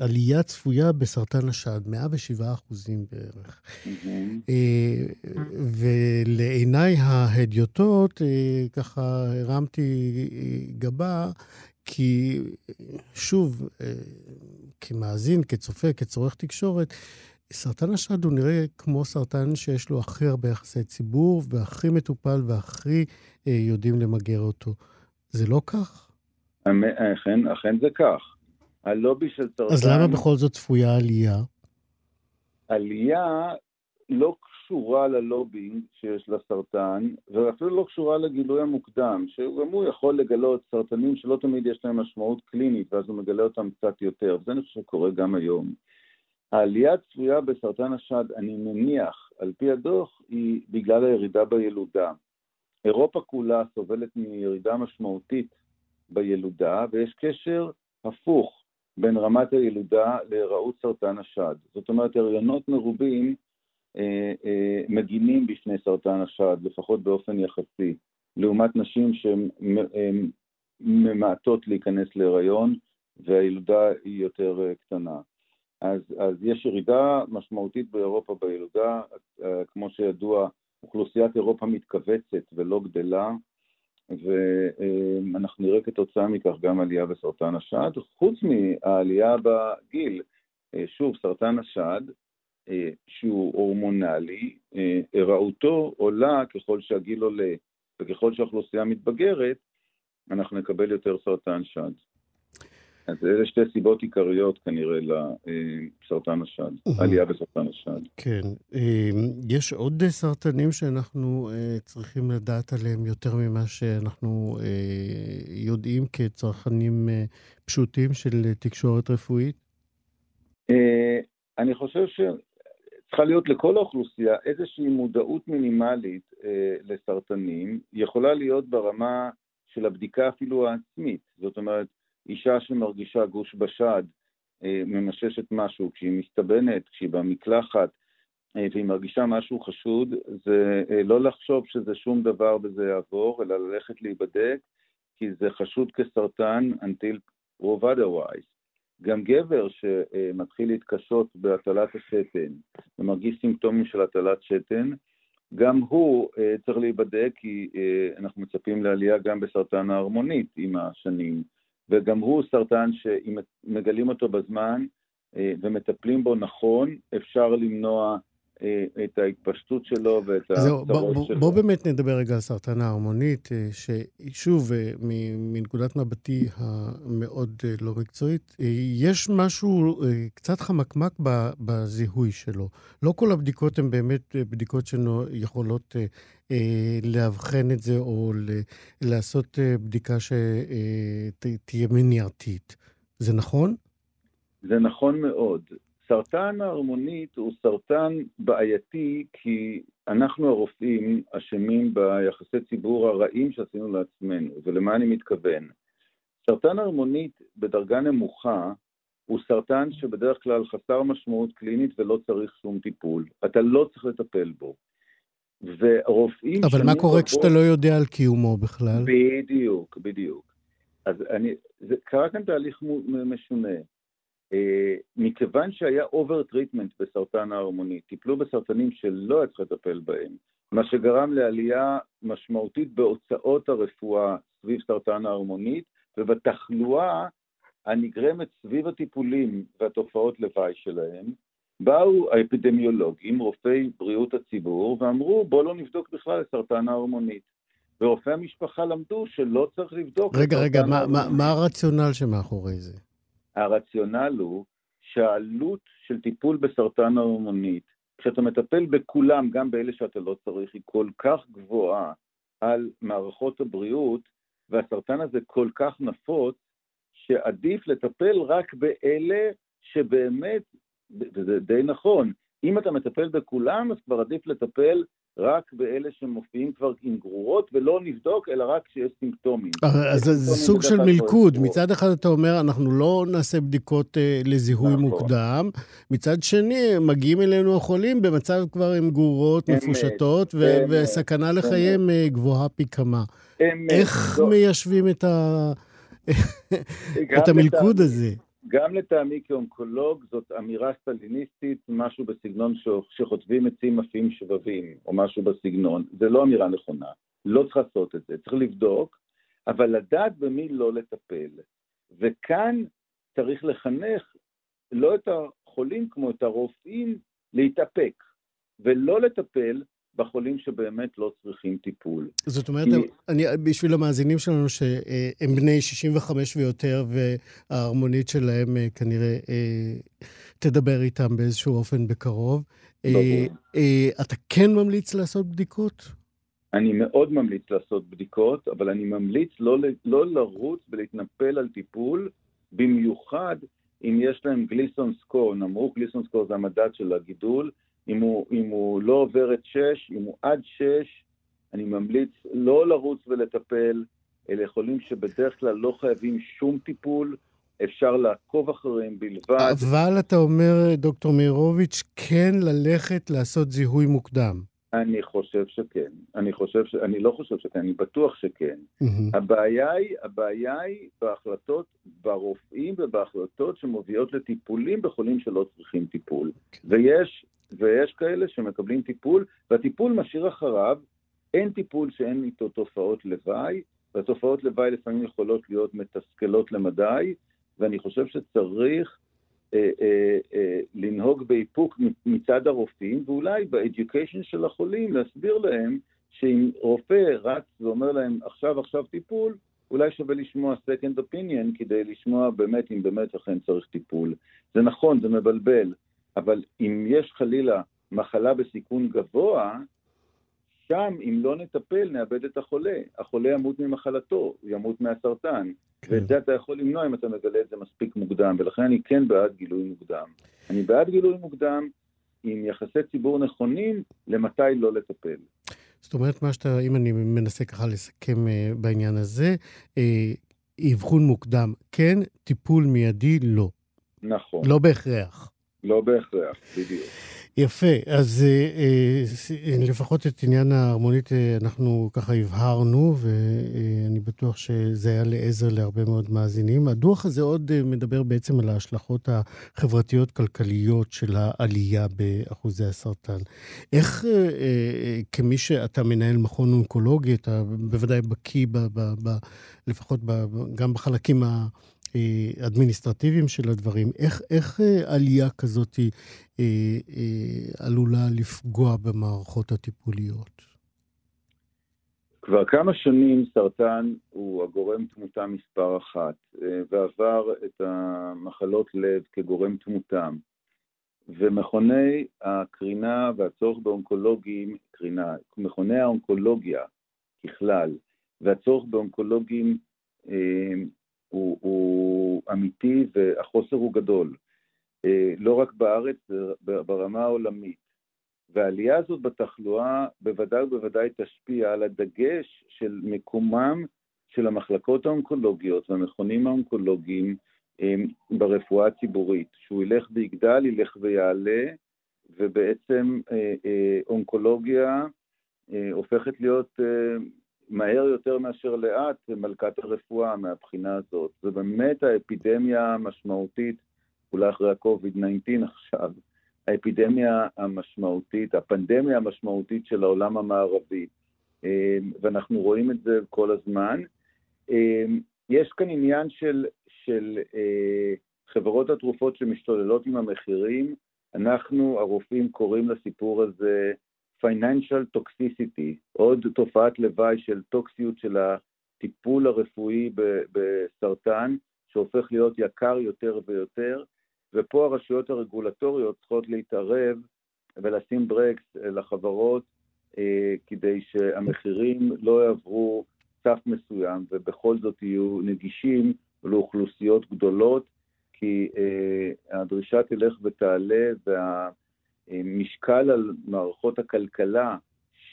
עלייה צפויה בסרטן השד, 107 אחוזים בערך. ולעיניי ההדיוטות, ככה הרמתי גבה, כי שוב, אה, כמאזין, כצופה, כצורך תקשורת, סרטן השד הוא נראה כמו סרטן שיש לו הכי הרבה יחסי ציבור, והכי מטופל והכי אה, יודעים למגר אותו. זה לא כך? אכן, אכן זה כך. הלובי של סרטן... אז למה בכל זאת צפויה עלייה? עלייה לא קשורה ללובינג שיש לסרטן, ואפילו לא קשורה לגילוי המוקדם, שגם הוא יכול לגלות סרטנים שלא תמיד יש להם משמעות קלינית, ואז הוא מגלה אותם קצת יותר, וזה אני חושב שקורה גם היום. העלייה הצפויה בסרטן השד, אני מניח, על פי הדוח, היא בגלל הירידה בילודה. אירופה כולה סובלת מירידה משמעותית בילודה, ויש קשר הפוך בין רמת הילודה להיראות סרטן השד. זאת אומרת, הריונות מרובים אה, אה, מגינים בפני סרטן השד, לפחות באופן יחסי, לעומת נשים שממעטות להיכנס להיריון והילודה היא יותר אה, קטנה. אז, אז יש ירידה משמעותית באירופה בילודה, כמו שידוע, אוכלוסיית אירופה מתכווצת ולא גדלה, ואנחנו נראה כתוצאה מכך גם עלייה בסרטן השד, חוץ מהעלייה בגיל. שוב, סרטן השד שהוא הורמונלי, היראותו אה, עולה ככל שהגיל עולה וככל שהאוכלוסייה מתבגרת, אנחנו נקבל יותר סרטן שד. אז אלה שתי סיבות עיקריות כנראה לסרטן השד, עלייה בסרטן השד. כן. אה, יש עוד סרטנים שאנחנו צריכים לדעת עליהם יותר ממה שאנחנו יודעים כצרכנים פשוטים של תקשורת רפואית? אני חושב צריכה להיות לכל האוכלוסייה איזושהי מודעות מינימלית אה, לסרטנים, יכולה להיות ברמה של הבדיקה אפילו העצמית, זאת אומרת, אישה שמרגישה גוש בשד, אה, ממששת משהו, כשהיא מסתבנת, כשהיא במקלחת, אה, והיא מרגישה משהו חשוד, זה אה, לא לחשוב שזה שום דבר וזה יעבור, אלא ללכת להיבדק, כי זה חשוד כסרטן until prove otherwise. גם גבר שמתחיל להתקשות בהטלת השתן ומרגיש סימפטומים של הטלת שתן, גם הוא צריך להיבדק כי אנחנו מצפים לעלייה גם בסרטן ההרמונית עם השנים, וגם הוא סרטן שאם מגלים אותו בזמן אה, ומטפלים בו נכון, אפשר למנוע את ההתפשטות שלו ואת הצרות שלו. בוא באמת נדבר רגע על סרטן ההרמונית, אה, ששוב, אה, מנקודת מבטי המאוד לא מקצועית, יש משהו קצת חמקמק בזיהוי שלו. לא כל הבדיקות הן באמת בדיקות שיכולות לאבחן את זה או לעשות בדיקה שתהיה מניעתית. זה נכון? זה נכון מאוד. סרטן ההרמונית הוא סרטן בעייתי כי אנחנו הרופאים אשמים ביחסי ציבור הרעים שעשינו לעצמנו, ולמה אני מתכוון? סרטן הרמונית בדרגה נמוכה הוא סרטן שבדרך כלל חסר משמעות קלינית ולא צריך שום טיפול. אתה לא צריך לטפל בו. ורופאים... אבל מה קורה כשאתה לא יודע על קיומו בכלל? בדיוק, בדיוק. אז אני, זה קרה כאן תהליך משונה. אה, מכיוון שהיה over treatment בסרטן הערמונית, טיפלו בסרטנים שלא היה צריך לטפל בהם, מה שגרם לעלייה משמעותית בהוצאות הרפואה סביב סרטן הערמונית ובתחלואה הנגרמת סביב הטיפולים והתופעות לוואי שלהם, באו האפידמיולוגים, רופאי בריאות הציבור, ואמרו בואו לא נבדוק בכלל את סרטן ההרמונית. ורופאי המשפחה למדו שלא צריך לבדוק רגע, רגע, מה, מה, מה הרציונל שמאחורי זה? הרציונל הוא שהעלות של טיפול בסרטן ההומונית, כשאתה מטפל בכולם, גם באלה שאתה לא צריך, היא כל כך גבוהה על מערכות הבריאות, והסרטן הזה כל כך נפוץ, שעדיף לטפל רק באלה שבאמת, וזה די נכון, אם אתה מטפל בכולם, אז כבר עדיף לטפל רק באלה שמופיעים כבר עם גרורות, ולא נבדוק, אלא רק כשיש סימפטומים. אה, אז זה סוג של מלכוד. מצד אחד אתה אומר, אנחנו לא נעשה בדיקות uh, לזיהוי נכון. מוקדם, מצד שני, מגיעים אלינו החולים במצב כבר עם גרורות מפושטות, וסכנה לחייהם uh, גבוהה פי כמה. איך מיישבים. את המלכוד הזה? גם לטעמי כאונקולוג זאת אמירה סטליניסטית, משהו בסגנון שחוטבים עצים עפים שבבים, או משהו בסגנון. זה לא אמירה נכונה. לא צריך לעשות את זה. צריך לבדוק, אבל לדעת במי לא לטפל. וכאן צריך לחנך לא את החולים כמו את הרופאים להתאפק, ולא לטפל בחולים שבאמת לא צריכים טיפול. זאת אומרת, כי... אני, בשביל המאזינים שלנו שהם בני 65 ויותר, וההרמונית שלהם אה, כנראה אה, תדבר איתם באיזשהו אופן בקרוב, אה, אתה כן ממליץ לעשות בדיקות? אני מאוד ממליץ לעשות בדיקות, אבל אני ממליץ לא, לא לרוץ ולהתנפל על טיפול, במיוחד אם יש להם גליסון סקור נמוך, גליסון סקור זה המדד של הגידול, אם הוא, אם הוא לא עובר את 6, אם הוא עד 6, אני ממליץ לא לרוץ ולטפל, אלה חולים שבדרך כלל לא חייבים שום טיפול, אפשר לעקוב אחריהם בלבד. אבל אתה אומר, דוקטור מאירוביץ', כן ללכת לעשות זיהוי מוקדם. אני חושב שכן. אני חושב ש... אני לא חושב שכן, אני בטוח שכן. Mm-hmm. הבעיה היא, הבעיה היא בהחלטות, ברופאים ובהחלטות שמובילות לטיפולים בחולים שלא צריכים טיפול. Okay. ויש, ויש כאלה שמקבלים טיפול, והטיפול משאיר אחריו, אין טיפול שאין איתו תופעות לוואי, והתופעות לוואי לפעמים יכולות להיות מתסכלות למדי, ואני חושב שצריך אה, אה, אה, לנהוג באיפוק מצד הרופאים, ואולי באדיוקיישן של החולים להסביר להם שאם רופא רץ ואומר להם עכשיו עכשיו טיפול, אולי שווה לשמוע second opinion כדי לשמוע באמת אם באמת אכן צריך טיפול. זה נכון, זה מבלבל, אבל אם יש חלילה מחלה בסיכון גבוה, שם אם לא נטפל נאבד את החולה. החולה ימות ממחלתו, הוא ימות מהסרטן. כן. ואת זה אתה יכול למנוע אם אתה מגלה את זה מספיק מוקדם, ולכן אני כן בעד גילוי מוקדם. אני בעד גילוי מוקדם עם יחסי ציבור נכונים למתי לא לטפל. זאת אומרת, מה שאתה, אם אני מנסה ככה לסכם uh, בעניין הזה, uh, אבחון מוקדם כן, טיפול מיידי לא. נכון. לא בהכרח. לא בהכרח, בדיוק. יפה, אז אה, אה, לפחות את עניין ההרמונית אה, אנחנו ככה הבהרנו, ואני בטוח שזה היה לעזר להרבה מאוד מאזינים. הדוח הזה עוד מדבר בעצם על ההשלכות החברתיות-כלכליות של העלייה באחוזי הסרטן. איך, כמי שאתה מנהל מכון אונקולוגי, אתה בוודאי בקיא, ב, ב, ב, לפחות ב, גם בחלקים ה... אדמיניסטרטיביים של הדברים. איך, איך עלייה כזאת אה, אה, עלולה לפגוע במערכות הטיפוליות? כבר כמה שנים סרטן הוא הגורם תמותה מספר אחת, אה, ועבר את המחלות לב כגורם תמותם. ומכוני הקרינה והצורך באונקולוגים, קרינה, מכוני האונקולוגיה ככלל, והצורך באונקולוגים אה, הוא, הוא אמיתי והחוסר הוא גדול. אה, לא רק בארץ, ברמה העולמית. והעלייה הזאת בתחלואה בוודאי ובוודאי תשפיע על הדגש של מקומם של המחלקות האונקולוגיות והמכונים האונקולוגיים אה, ברפואה הציבורית, שהוא ילך ויגדל, ילך ויעלה, ובעצם אה, אונקולוגיה הופכת להיות מהר יותר מאשר לאט מלכת הרפואה מהבחינה הזאת. זו באמת האפידמיה המשמעותית אולי אחרי ה-COVID-19 עכשיו, האפידמיה המשמעותית, הפנדמיה המשמעותית של העולם המערבי, אמ, ואנחנו רואים את זה כל הזמן. אמ, יש כאן עניין של, של אה, חברות התרופות שמשתוללות עם המחירים, אנחנו, הרופאים, קוראים לסיפור הזה financial toxicity, עוד תופעת לוואי של טוקסיות של הטיפול הרפואי בסרטן, שהופך להיות יקר יותר ויותר, ופה הרשויות הרגולטוריות צריכות להתערב ולשים ברקס לחברות אה, כדי שהמחירים לא יעברו סף מסוים ובכל זאת יהיו נגישים לאוכלוסיות גדולות, כי אה, הדרישה תלך ותעלה והמשקל על מערכות הכלכלה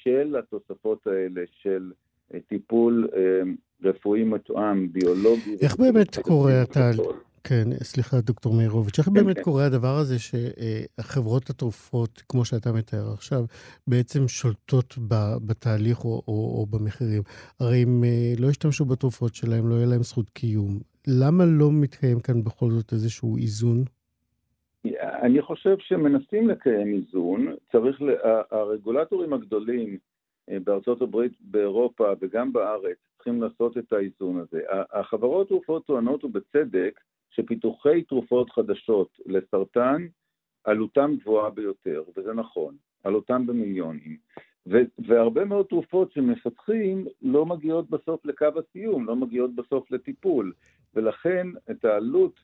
של התוספות האלה, של אה, טיפול אה, רפואי מתואם, ביולוגי. איך באמת קורה התהליך? כן, סליחה, דוקטור מאירוביץ', איך כן, באמת כן. קורה הדבר הזה שחברות התרופות, כמו שאתה מתאר עכשיו, בעצם שולטות בתהליך או, או, או במחירים? הרי אם אה, לא ישתמשו בתרופות שלהם, לא יהיה להם זכות קיום. למה לא מתקיים כאן בכל זאת איזשהו איזון? אני חושב שמנסים לקיים איזון, צריך, הרגולטורים הגדולים אה, בארצות הברית, באירופה וגם בארץ צריכים לעשות את האיזון הזה. החברות תרופות טוענות ובצדק שפיתוחי תרופות חדשות לסרטן עלותם גבוהה ביותר, וזה נכון, עלותם במיליונים. והרבה מאוד תרופות שמפתחים לא מגיעות בסוף לקו הסיום, לא מגיעות בסוף לטיפול, ולכן את העלות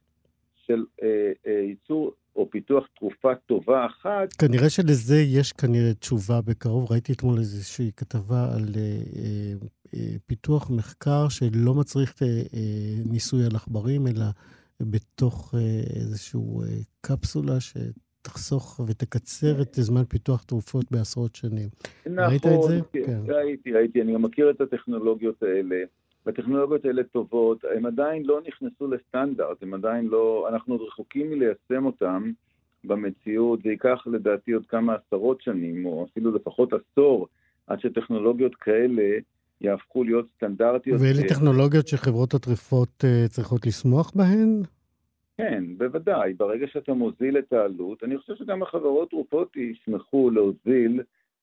של אה, אה, ייצור או פיתוח תרופה טובה אחת... כנראה שלזה יש כנראה תשובה בקרוב. ראיתי אתמול איזושהי כתבה על אה, אה, אה, פיתוח מחקר שלא מצריך אה, אה, ניסוי על עכברים, אלא בתוך אה, איזושהי אה, קפסולה ש... תחסוך ותקצר את זמן פיתוח תרופות בעשרות שנים. נכון, ראית את זה? כן, כן. ראיתי, ראיתי, אני מכיר את הטכנולוגיות האלה. והטכנולוגיות האלה טובות, הן עדיין לא נכנסו לסטנדרט, הן עדיין לא, אנחנו עוד רחוקים מליישם אותן במציאות, זה ייקח לדעתי עוד כמה עשרות שנים, או אפילו לפחות עשור, עד שטכנולוגיות כאלה יהפכו להיות סטנדרטיות. ואלה טכנולוגיות שחברות התרופות uh, צריכות לשמוח בהן? כן, בוודאי. ברגע שאתה מוזיל את העלות, אני חושב שגם החברות תרופות ישמחו להוזיל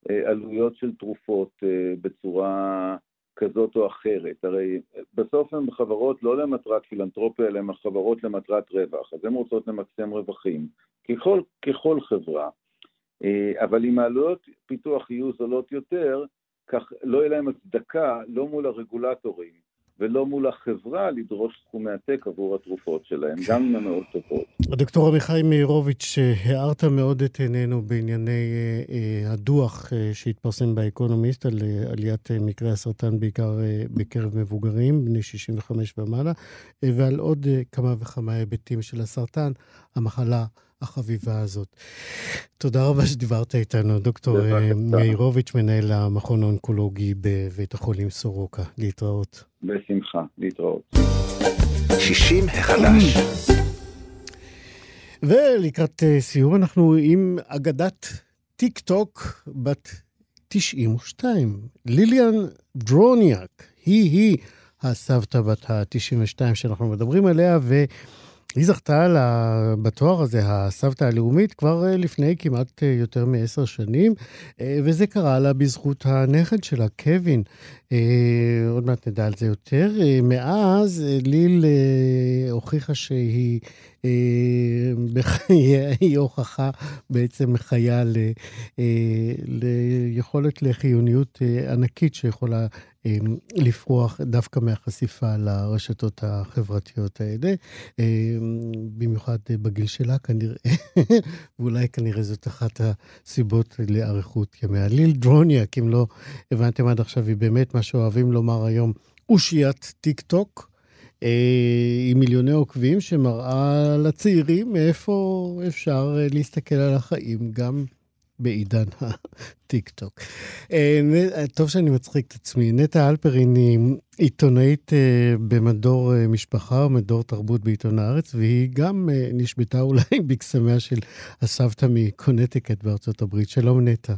uh, עלויות של תרופות uh, בצורה כזאת או אחרת. הרי בסוף הן חברות לא למטרת פילנטרופיה, אלא הן חברות למטרת רווח, אז הן רוצות למקסם רווחים, ככל, ככל חברה. אה, אבל אם העלויות פיתוח יהיו זולות יותר, כך לא יהיה להם הצדקה, לא מול הרגולטורים, ולא מול החברה לדרוש סכומי עתק עבור התרופות שלהם, גם אם הן מאוד טובות. דוקטור עמיחי מאירוביץ', הארת מאוד את עינינו בענייני אה, אה, הדוח אה, שהתפרסם באקונומיסט על עליית מקרי הסרטן, בעיקר בקרב מבוגרים, בני 65 ומעלה, ועל עוד כמה וכמה היבטים של הסרטן, המחלה. החביבה הזאת. תודה רבה שדיברת איתנו, דוקטור אה, מאירוביץ', מנהל המכון האונקולוגי בבית החולים סורוקה. להתראות. בשמחה, להתראות. 60 החדש. ולקראת אה, סיום אנחנו עם אגדת טיק טוק בת 92, ליליאן דרוניאק. היא-היא הסבתא בת ה-92 שאנחנו מדברים עליה, ו... היא זכתה בתואר הזה, הסבתא הלאומית, כבר אה, לפני כמעט אה, יותר מעשר שנים, אה, וזה קרה לה בזכות הנכד שלה, קווין. עוד מעט נדע על זה יותר. מאז ליל הוכיחה שהיא בחיי (laughs) הוכחה בעצם חיה ליכולת לחיוניות ענקית שיכולה לפרוח דווקא מהחשיפה לרשתות החברתיות האלה, במיוחד בגיל שלה כנראה, (laughs) ואולי כנראה זאת אחת הסיבות לאריכות ימיה. ליל דרוניאק, אם לא הבנתם עד עכשיו, היא באמת מה שאוהבים לומר היום, אושיית טיק טוק. אה, עם מיליוני עוקבים שמראה לצעירים מאיפה אפשר אה, להסתכל על החיים גם בעידן הטיק טוק. אה, טוב שאני מצחיק את עצמי. נטע אלפרין היא עיתונאית במדור משפחה ומדור תרבות בעיתון הארץ, והיא גם נשבתה אולי (laughs) בקסמיה של הסבתא מקונטיקט בארצות הברית. שלום נטע.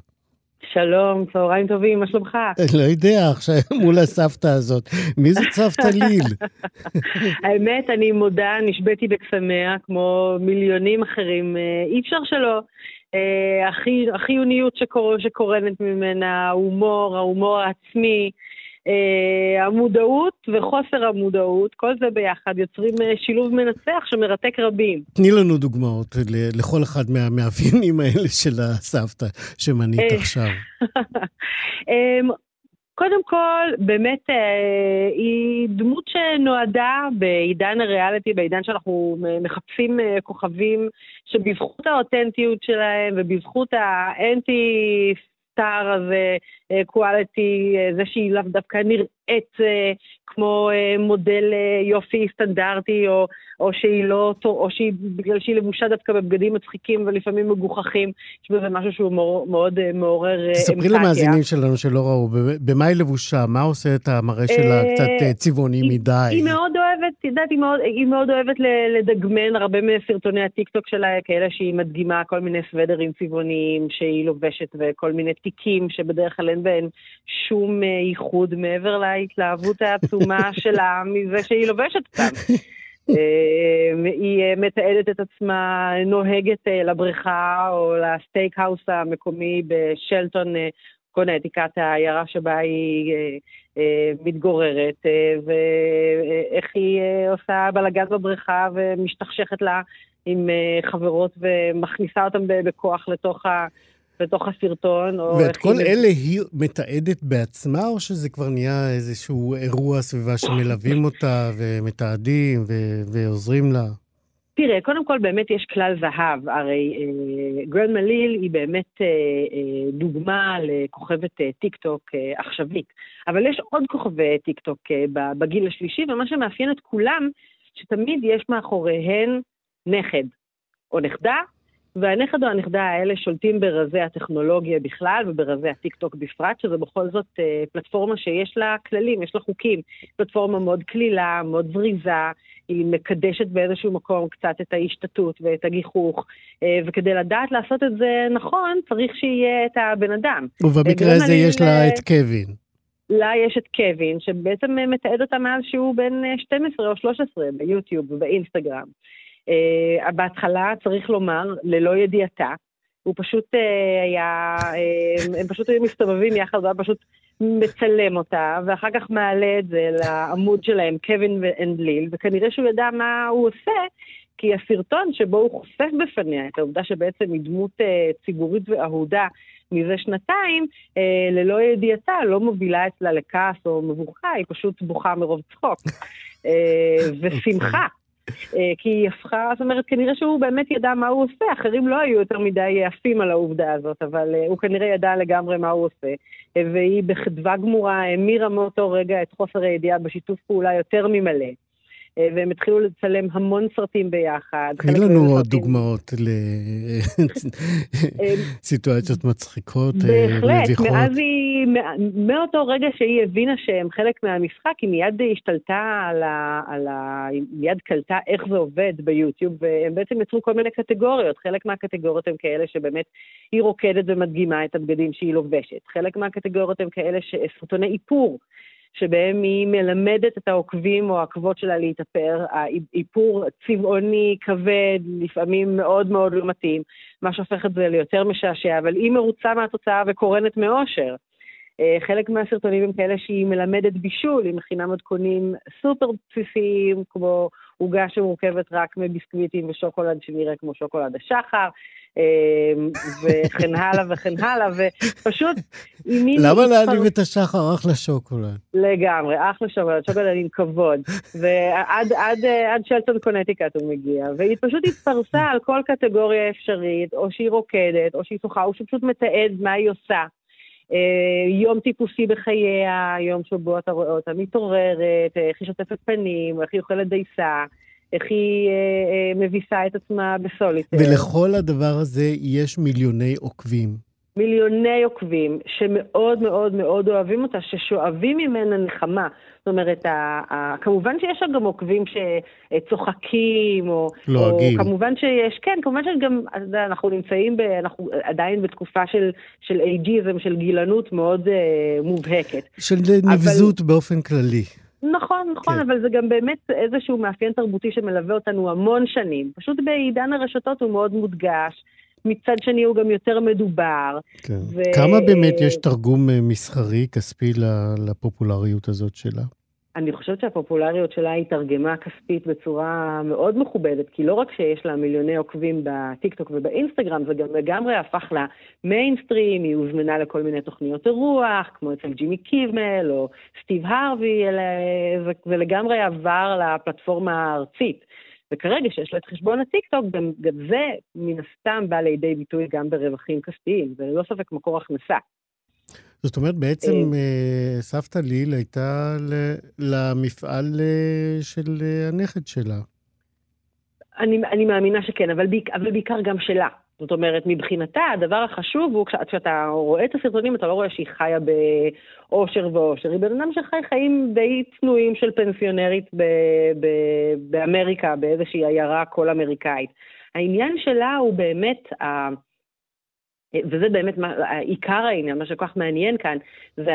שלום, צהריים טובים, מה שלומך? לא יודע, עכשיו (laughs) מול הסבתא הזאת. מי זה סבתא ליל? (laughs) האמת, אני מודה, נשבתי בקסמיה, כמו מיליונים אחרים. אי אפשר שלא. אה, החיוניות שקורנת ממנה, ההומור, ההומור העצמי, אה, המודעות וחוסר המודעות, כל זה ביחד יוצרים אה, שילוב מנצח שמרתק רבים. תני לנו דוגמאות לכל אחד מהמאפיינים האלה של הסבתא שמנית עכשיו. (laughs) אמ, קודם כל, באמת אה, היא דמות שנועדה בעידן הריאליטי, בעידן שאנחנו מחפשים אה, כוכבים שבזכות האותנטיות שלהם ובזכות האנטי סטאר הזה, קואליטי, אה, זה שהיא לאו דווקא נראית כמו מודל יופי סטנדרטי, או, או שהיא לא, או שהיא, בגלל שהיא לבושה דווקא בבגדים מצחיקים ולפעמים מגוחכים, יש בזה משהו שהוא מאוד, מאוד מעורר אמפתיה. תספרי למאזינים שלנו שלא ראו, במה היא לבושה? מה עושה את המראה שלה קצת צבעוני מדי? היא מאוד אוהבת, את יודעת, היא מאוד, היא מאוד אוהבת לדגמן הרבה מסרטוני הטיקטוק שלה, כאלה שהיא מדגימה כל מיני סוודרים צבעוניים שהיא לובשת וכל מיני תיקים שבדרך כלל אין בהם שום ייחוד מעבר להתלהבות העצומה (laughs) שלה מזה שהיא לובשת אותם. אה, היא אה, מתעדת את עצמה נוהגת אה, לבריכה או לסטייק האוס המקומי בשלטון קונטיקט, העיירה שבה היא אה, אה, מתגוררת, אה, ואיך היא עושה בלאגן בבריכה ומשתכשכת לה עם חברות ומכניסה אותם בכוח לתוך ה... בתוך הסרטון, או... ואת כל היא- אלה היא מתעדת בעצמה, או שזה כבר נהיה איזשהו אירוע סביבה שמלווים אותה ומתעדים ו- ועוזרים לה? תראה, קודם כל באמת יש כלל זהב, הרי אה, grandma ליל היא באמת אה, אה, דוגמה לכוכבת אה, טיק טוק אה, עכשווית, אבל יש עוד כוכבי טיק טוק אה, בגיל השלישי, ומה שמאפיין את כולם, שתמיד יש מאחוריהן נכד או נכדה, והנכד או הנכדה האלה שולטים ברזי הטכנולוגיה בכלל וברזי הטיק טוק בפרט, שזה בכל זאת אה, פלטפורמה שיש לה כללים, יש לה חוקים. פלטפורמה מאוד קלילה, מאוד זריזה, היא מקדשת באיזשהו מקום קצת את ההשתטות ואת הגיחוך, אה, וכדי לדעת לעשות את זה נכון, צריך שיהיה את הבן אדם. ובמקרה הזה יש לה אה, את קווין. לה יש את קווין, שבעצם אה, מתעד אותה מאז שהוא בן אה, 12 או 13 ביוטיוב ובאינסטגרם. בהתחלה, צריך לומר, ללא ידיעתה, הוא פשוט היה, הם פשוט היו מסתובבים יחד, הוא היה פשוט מצלם אותה, ואחר כך מעלה את זה לעמוד שלהם, קווין ואנדליל, וכנראה שהוא ידע מה הוא עושה, כי הסרטון שבו הוא חושף בפניה את העובדה שבעצם היא דמות uh, ציבורית ואהודה מזה שנתיים, uh, ללא ידיעתה, לא מובילה אצלה לכעס או מבוכה, היא פשוט בוכה מרוב צחוק. uh, ושמחה. אה, כי היא הפכה, זאת אומרת, כנראה שהוא באמת ידע מה הוא עושה, אחרים לא היו יותר מדי עפים על העובדה הזאת, אבל אה, הוא כנראה ידע לגמרי מה הוא עושה, אה, והיא בחדווה גמורה העמירה מאותו רגע את חוסר הידיעה בשיתוף פעולה יותר ממלא. אה, והם התחילו לצלם המון סרטים ביחד. תני לנו עוד דוגמאות לסיטואציות (laughs) מצחיקות, אה, בהחלט. מאז היא, מא- מאותו רגע שהיא הבינה שהם חלק מהמשחק, היא מיד השתלטה על ה... על ה היא מיד קלטה איך זה עובד ביוטיוב, והם בעצם יצרו כל מיני קטגוריות. חלק מהקטגוריות הם כאלה שבאמת היא רוקדת ומדגימה את הבגדים שהיא לובשת. חלק מהקטגוריות הם כאלה שסרטוני איפור. שבהם היא מלמדת את העוקבים או העקבות שלה להתאפר, האיפור צבעוני, כבד, לפעמים מאוד מאוד לא מתאים, מה שהופך את זה ליותר משעשע, אבל היא מרוצה מהתוצאה וקורנת מאושר. אה, חלק מהסרטונים הם כאלה שהיא מלמדת בישול, היא מכינה מתכונים סופר בסיסיים, כמו עוגה שמורכבת רק מביסקוויטים ושוקולד שנראה כמו שוקולד השחר, וכן הלאה וכן הלאה, ופשוט מין... למה להעליב את השחר? אחלה שוקולד. לגמרי, אחלה שוקולד, שוקולד עם כבוד. ועד עד, עד שלטון קונטיקט הוא מגיע. והיא פשוט התפרסה על כל קטגוריה אפשרית, או שהיא רוקדת, או שהיא שוחה, או שהיא פשוט מתעד מה היא עושה. אה, יום טיפוסי בחייה, יום שבו אתה רואה אותה מתעוררת, אה, איך היא שוטפת פנים, איך היא אוכלת דייסה, איך היא אה, אה, מביסה את עצמה בסוליטר. ולכל הדבר הזה יש מיליוני עוקבים. מיליוני עוקבים שמאוד מאוד מאוד אוהבים אותה, ששואבים ממנה נחמה. זאת אומרת, ה, ה, כמובן שיש גם עוקבים שצוחקים, או... לועגים. או כמובן שיש, כן, כמובן שגם, אנחנו נמצאים, ב, אנחנו עדיין בתקופה של, של אייג'יזם, של גילנות מאוד אה, מובהקת. של נבזות באופן כללי. נכון, נכון, כן. אבל זה גם באמת איזשהו מאפיין תרבותי שמלווה אותנו המון שנים. פשוט בעידן הרשתות הוא מאוד מודגש, מצד שני הוא גם יותר מדובר. כן. ו- כמה באמת יש תרגום אה, מסחרי, כספי, לפופולריות הזאת שלה? אני חושבת שהפופולריות שלה היא תרגמה כספית בצורה מאוד מכובדת, כי לא רק שיש לה מיליוני עוקבים בטיקטוק ובאינסטגרם, זה גם לגמרי הפך למיינסטרים, היא הוזמנה לכל מיני תוכניות אירוח, כמו אצל ג'ימי קימל או סטיב הרווי, זה, לגמרי עבר לפלטפורמה הארצית. וכרגע שיש לה את חשבון הטיקטוק, גם, זה מן הסתם בא לידי ביטוי גם ברווחים כספיים, זה ללא ספק מקור הכנסה. זאת אומרת, בעצם אה, סבתא ליל הייתה למפעל אה, של אה, הנכד שלה. אני, אני מאמינה שכן, אבל, בעיק, אבל בעיקר גם שלה. זאת אומרת, מבחינתה, הדבר החשוב הוא, כש- כשאתה רואה את הסרטונים, אתה לא רואה שהיא חיה באושר ואושר. היא בן אדם שחי חיים די צנועים של פנסיונרית ב, ב, באמריקה, באיזושהי עיירה כל אמריקאית. העניין שלה הוא באמת, ה, וזה באמת מה, עיקר העניין, מה שכל כך מעניין כאן, זה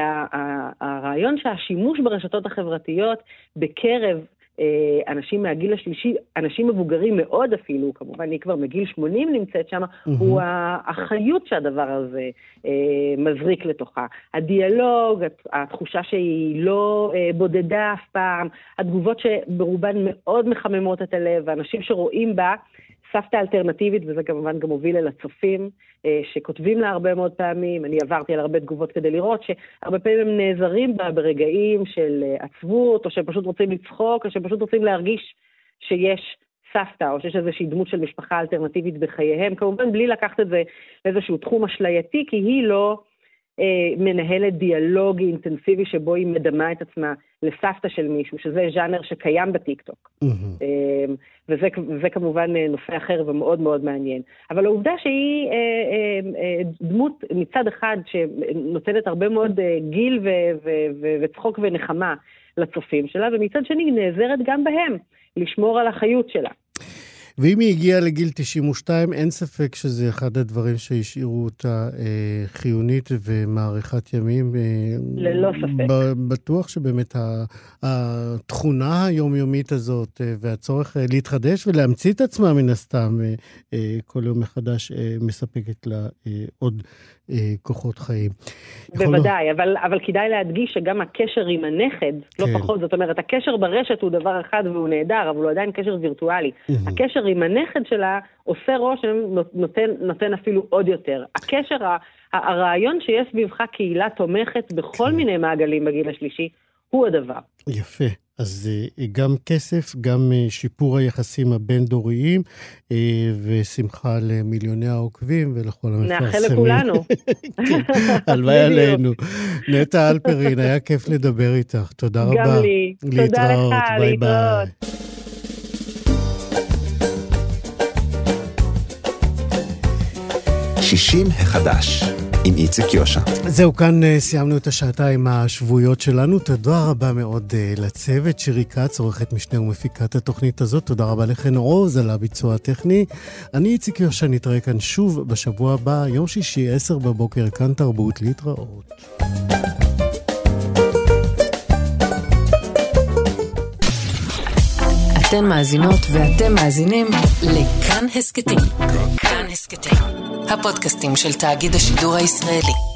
הרעיון שהשימוש ברשתות החברתיות בקרב אה, אנשים מהגיל השלישי, אנשים מבוגרים מאוד אפילו, כמובן היא כבר מגיל 80 נמצאת שם, mm-hmm. הוא החיות שהדבר הזה אה, מזריק לתוכה. הדיאלוג, התחושה שהיא לא אה, בודדה אף פעם, התגובות שברובן מאוד מחממות את הלב, ואנשים שרואים בה סבתא אלטרנטיבית, וזה כמובן גם מוביל אל הצופים, אה, שכותבים לה הרבה מאוד פעמים, אני עברתי על הרבה תגובות כדי לראות שהרבה פעמים הם נעזרים בה ברגעים של אה, עצבות, או שהם פשוט רוצים לצחוק, או שהם פשוט רוצים להרגיש שיש סבתא, או שיש איזושהי דמות של משפחה אלטרנטיבית בחייהם, כמובן בלי לקחת את זה לאיזשהו תחום אשלייתי, כי היא לא... אה, מנהלת דיאלוג אינטנסיבי שבו היא מדמה את עצמה לסבתא של מישהו, שזה ז'אנר שקיים בטיקטוק. אה, וזה, וזה כמובן אה, נושא אחר ומאוד מאוד מעניין. אבל העובדה שהיא דמות מצד אחד שנותנת הרבה מאוד גיל ו, ו, ו, וצחוק ונחמה לצופים שלה, ומצד שני נעזרת גם בהם לשמור על החיות שלה. ואם היא הגיעה לגיל 92, אין ספק שזה אחד הדברים שהשאירו אותה אה, חיונית ומאריכת ימים. אה, ללא ספק. בטוח שבאמת התכונה היומיומית הזאת אה, והצורך אה, להתחדש ולהמציא את עצמה מן הסתם אה, אה, כל יום מחדש אה, מספקת לה אה, עוד כוחות חיים. בוודאי, יכול... אבל, אבל כדאי להדגיש שגם הקשר עם הנכד, לא כן. לא פחות, זאת אומרת, הקשר ברשת הוא דבר אחד והוא נהדר, אבל הוא עדיין קשר וירטואלי. הקשר עם הנכד שלה עושה רושם, נותן, נותן אפילו עוד יותר. הקשר, הרעיון שיש סביבך קהילה תומכת בכל כן. מיני מעגלים בגיל השלישי, הוא הדבר. יפה. אז אה, גם כסף, גם אה, שיפור היחסים הבין-דוריים, אה, ושמחה למיליוני העוקבים ולכל המפרסמים. נאחל (laughs) לכולנו. כן, (laughs) הלוואי עלינו. נטע אלפרין, היה כיף לדבר איתך. תודה רבה. גם לי. תודה לך, להתראות. 60 החדש. עם איציק יושע. זהו, כאן אה, סיימנו את השעתיים השבועיות שלנו. תודה רבה מאוד אה, לצוות, שירי כץ, עורכת משנה ומפיקת התוכנית הזאת. תודה רבה לכן עוז על הביצוע הטכני. אני איציק יושע, נתראה כאן שוב בשבוע הבא, יום שישי, עשר בבוקר, כאן תרבות, להתראות. אתן מאזינות ואתם מאזינים לכאן הסכתים. כאן הסכתים, הפודקאסטים של תאגיד השידור הישראלי.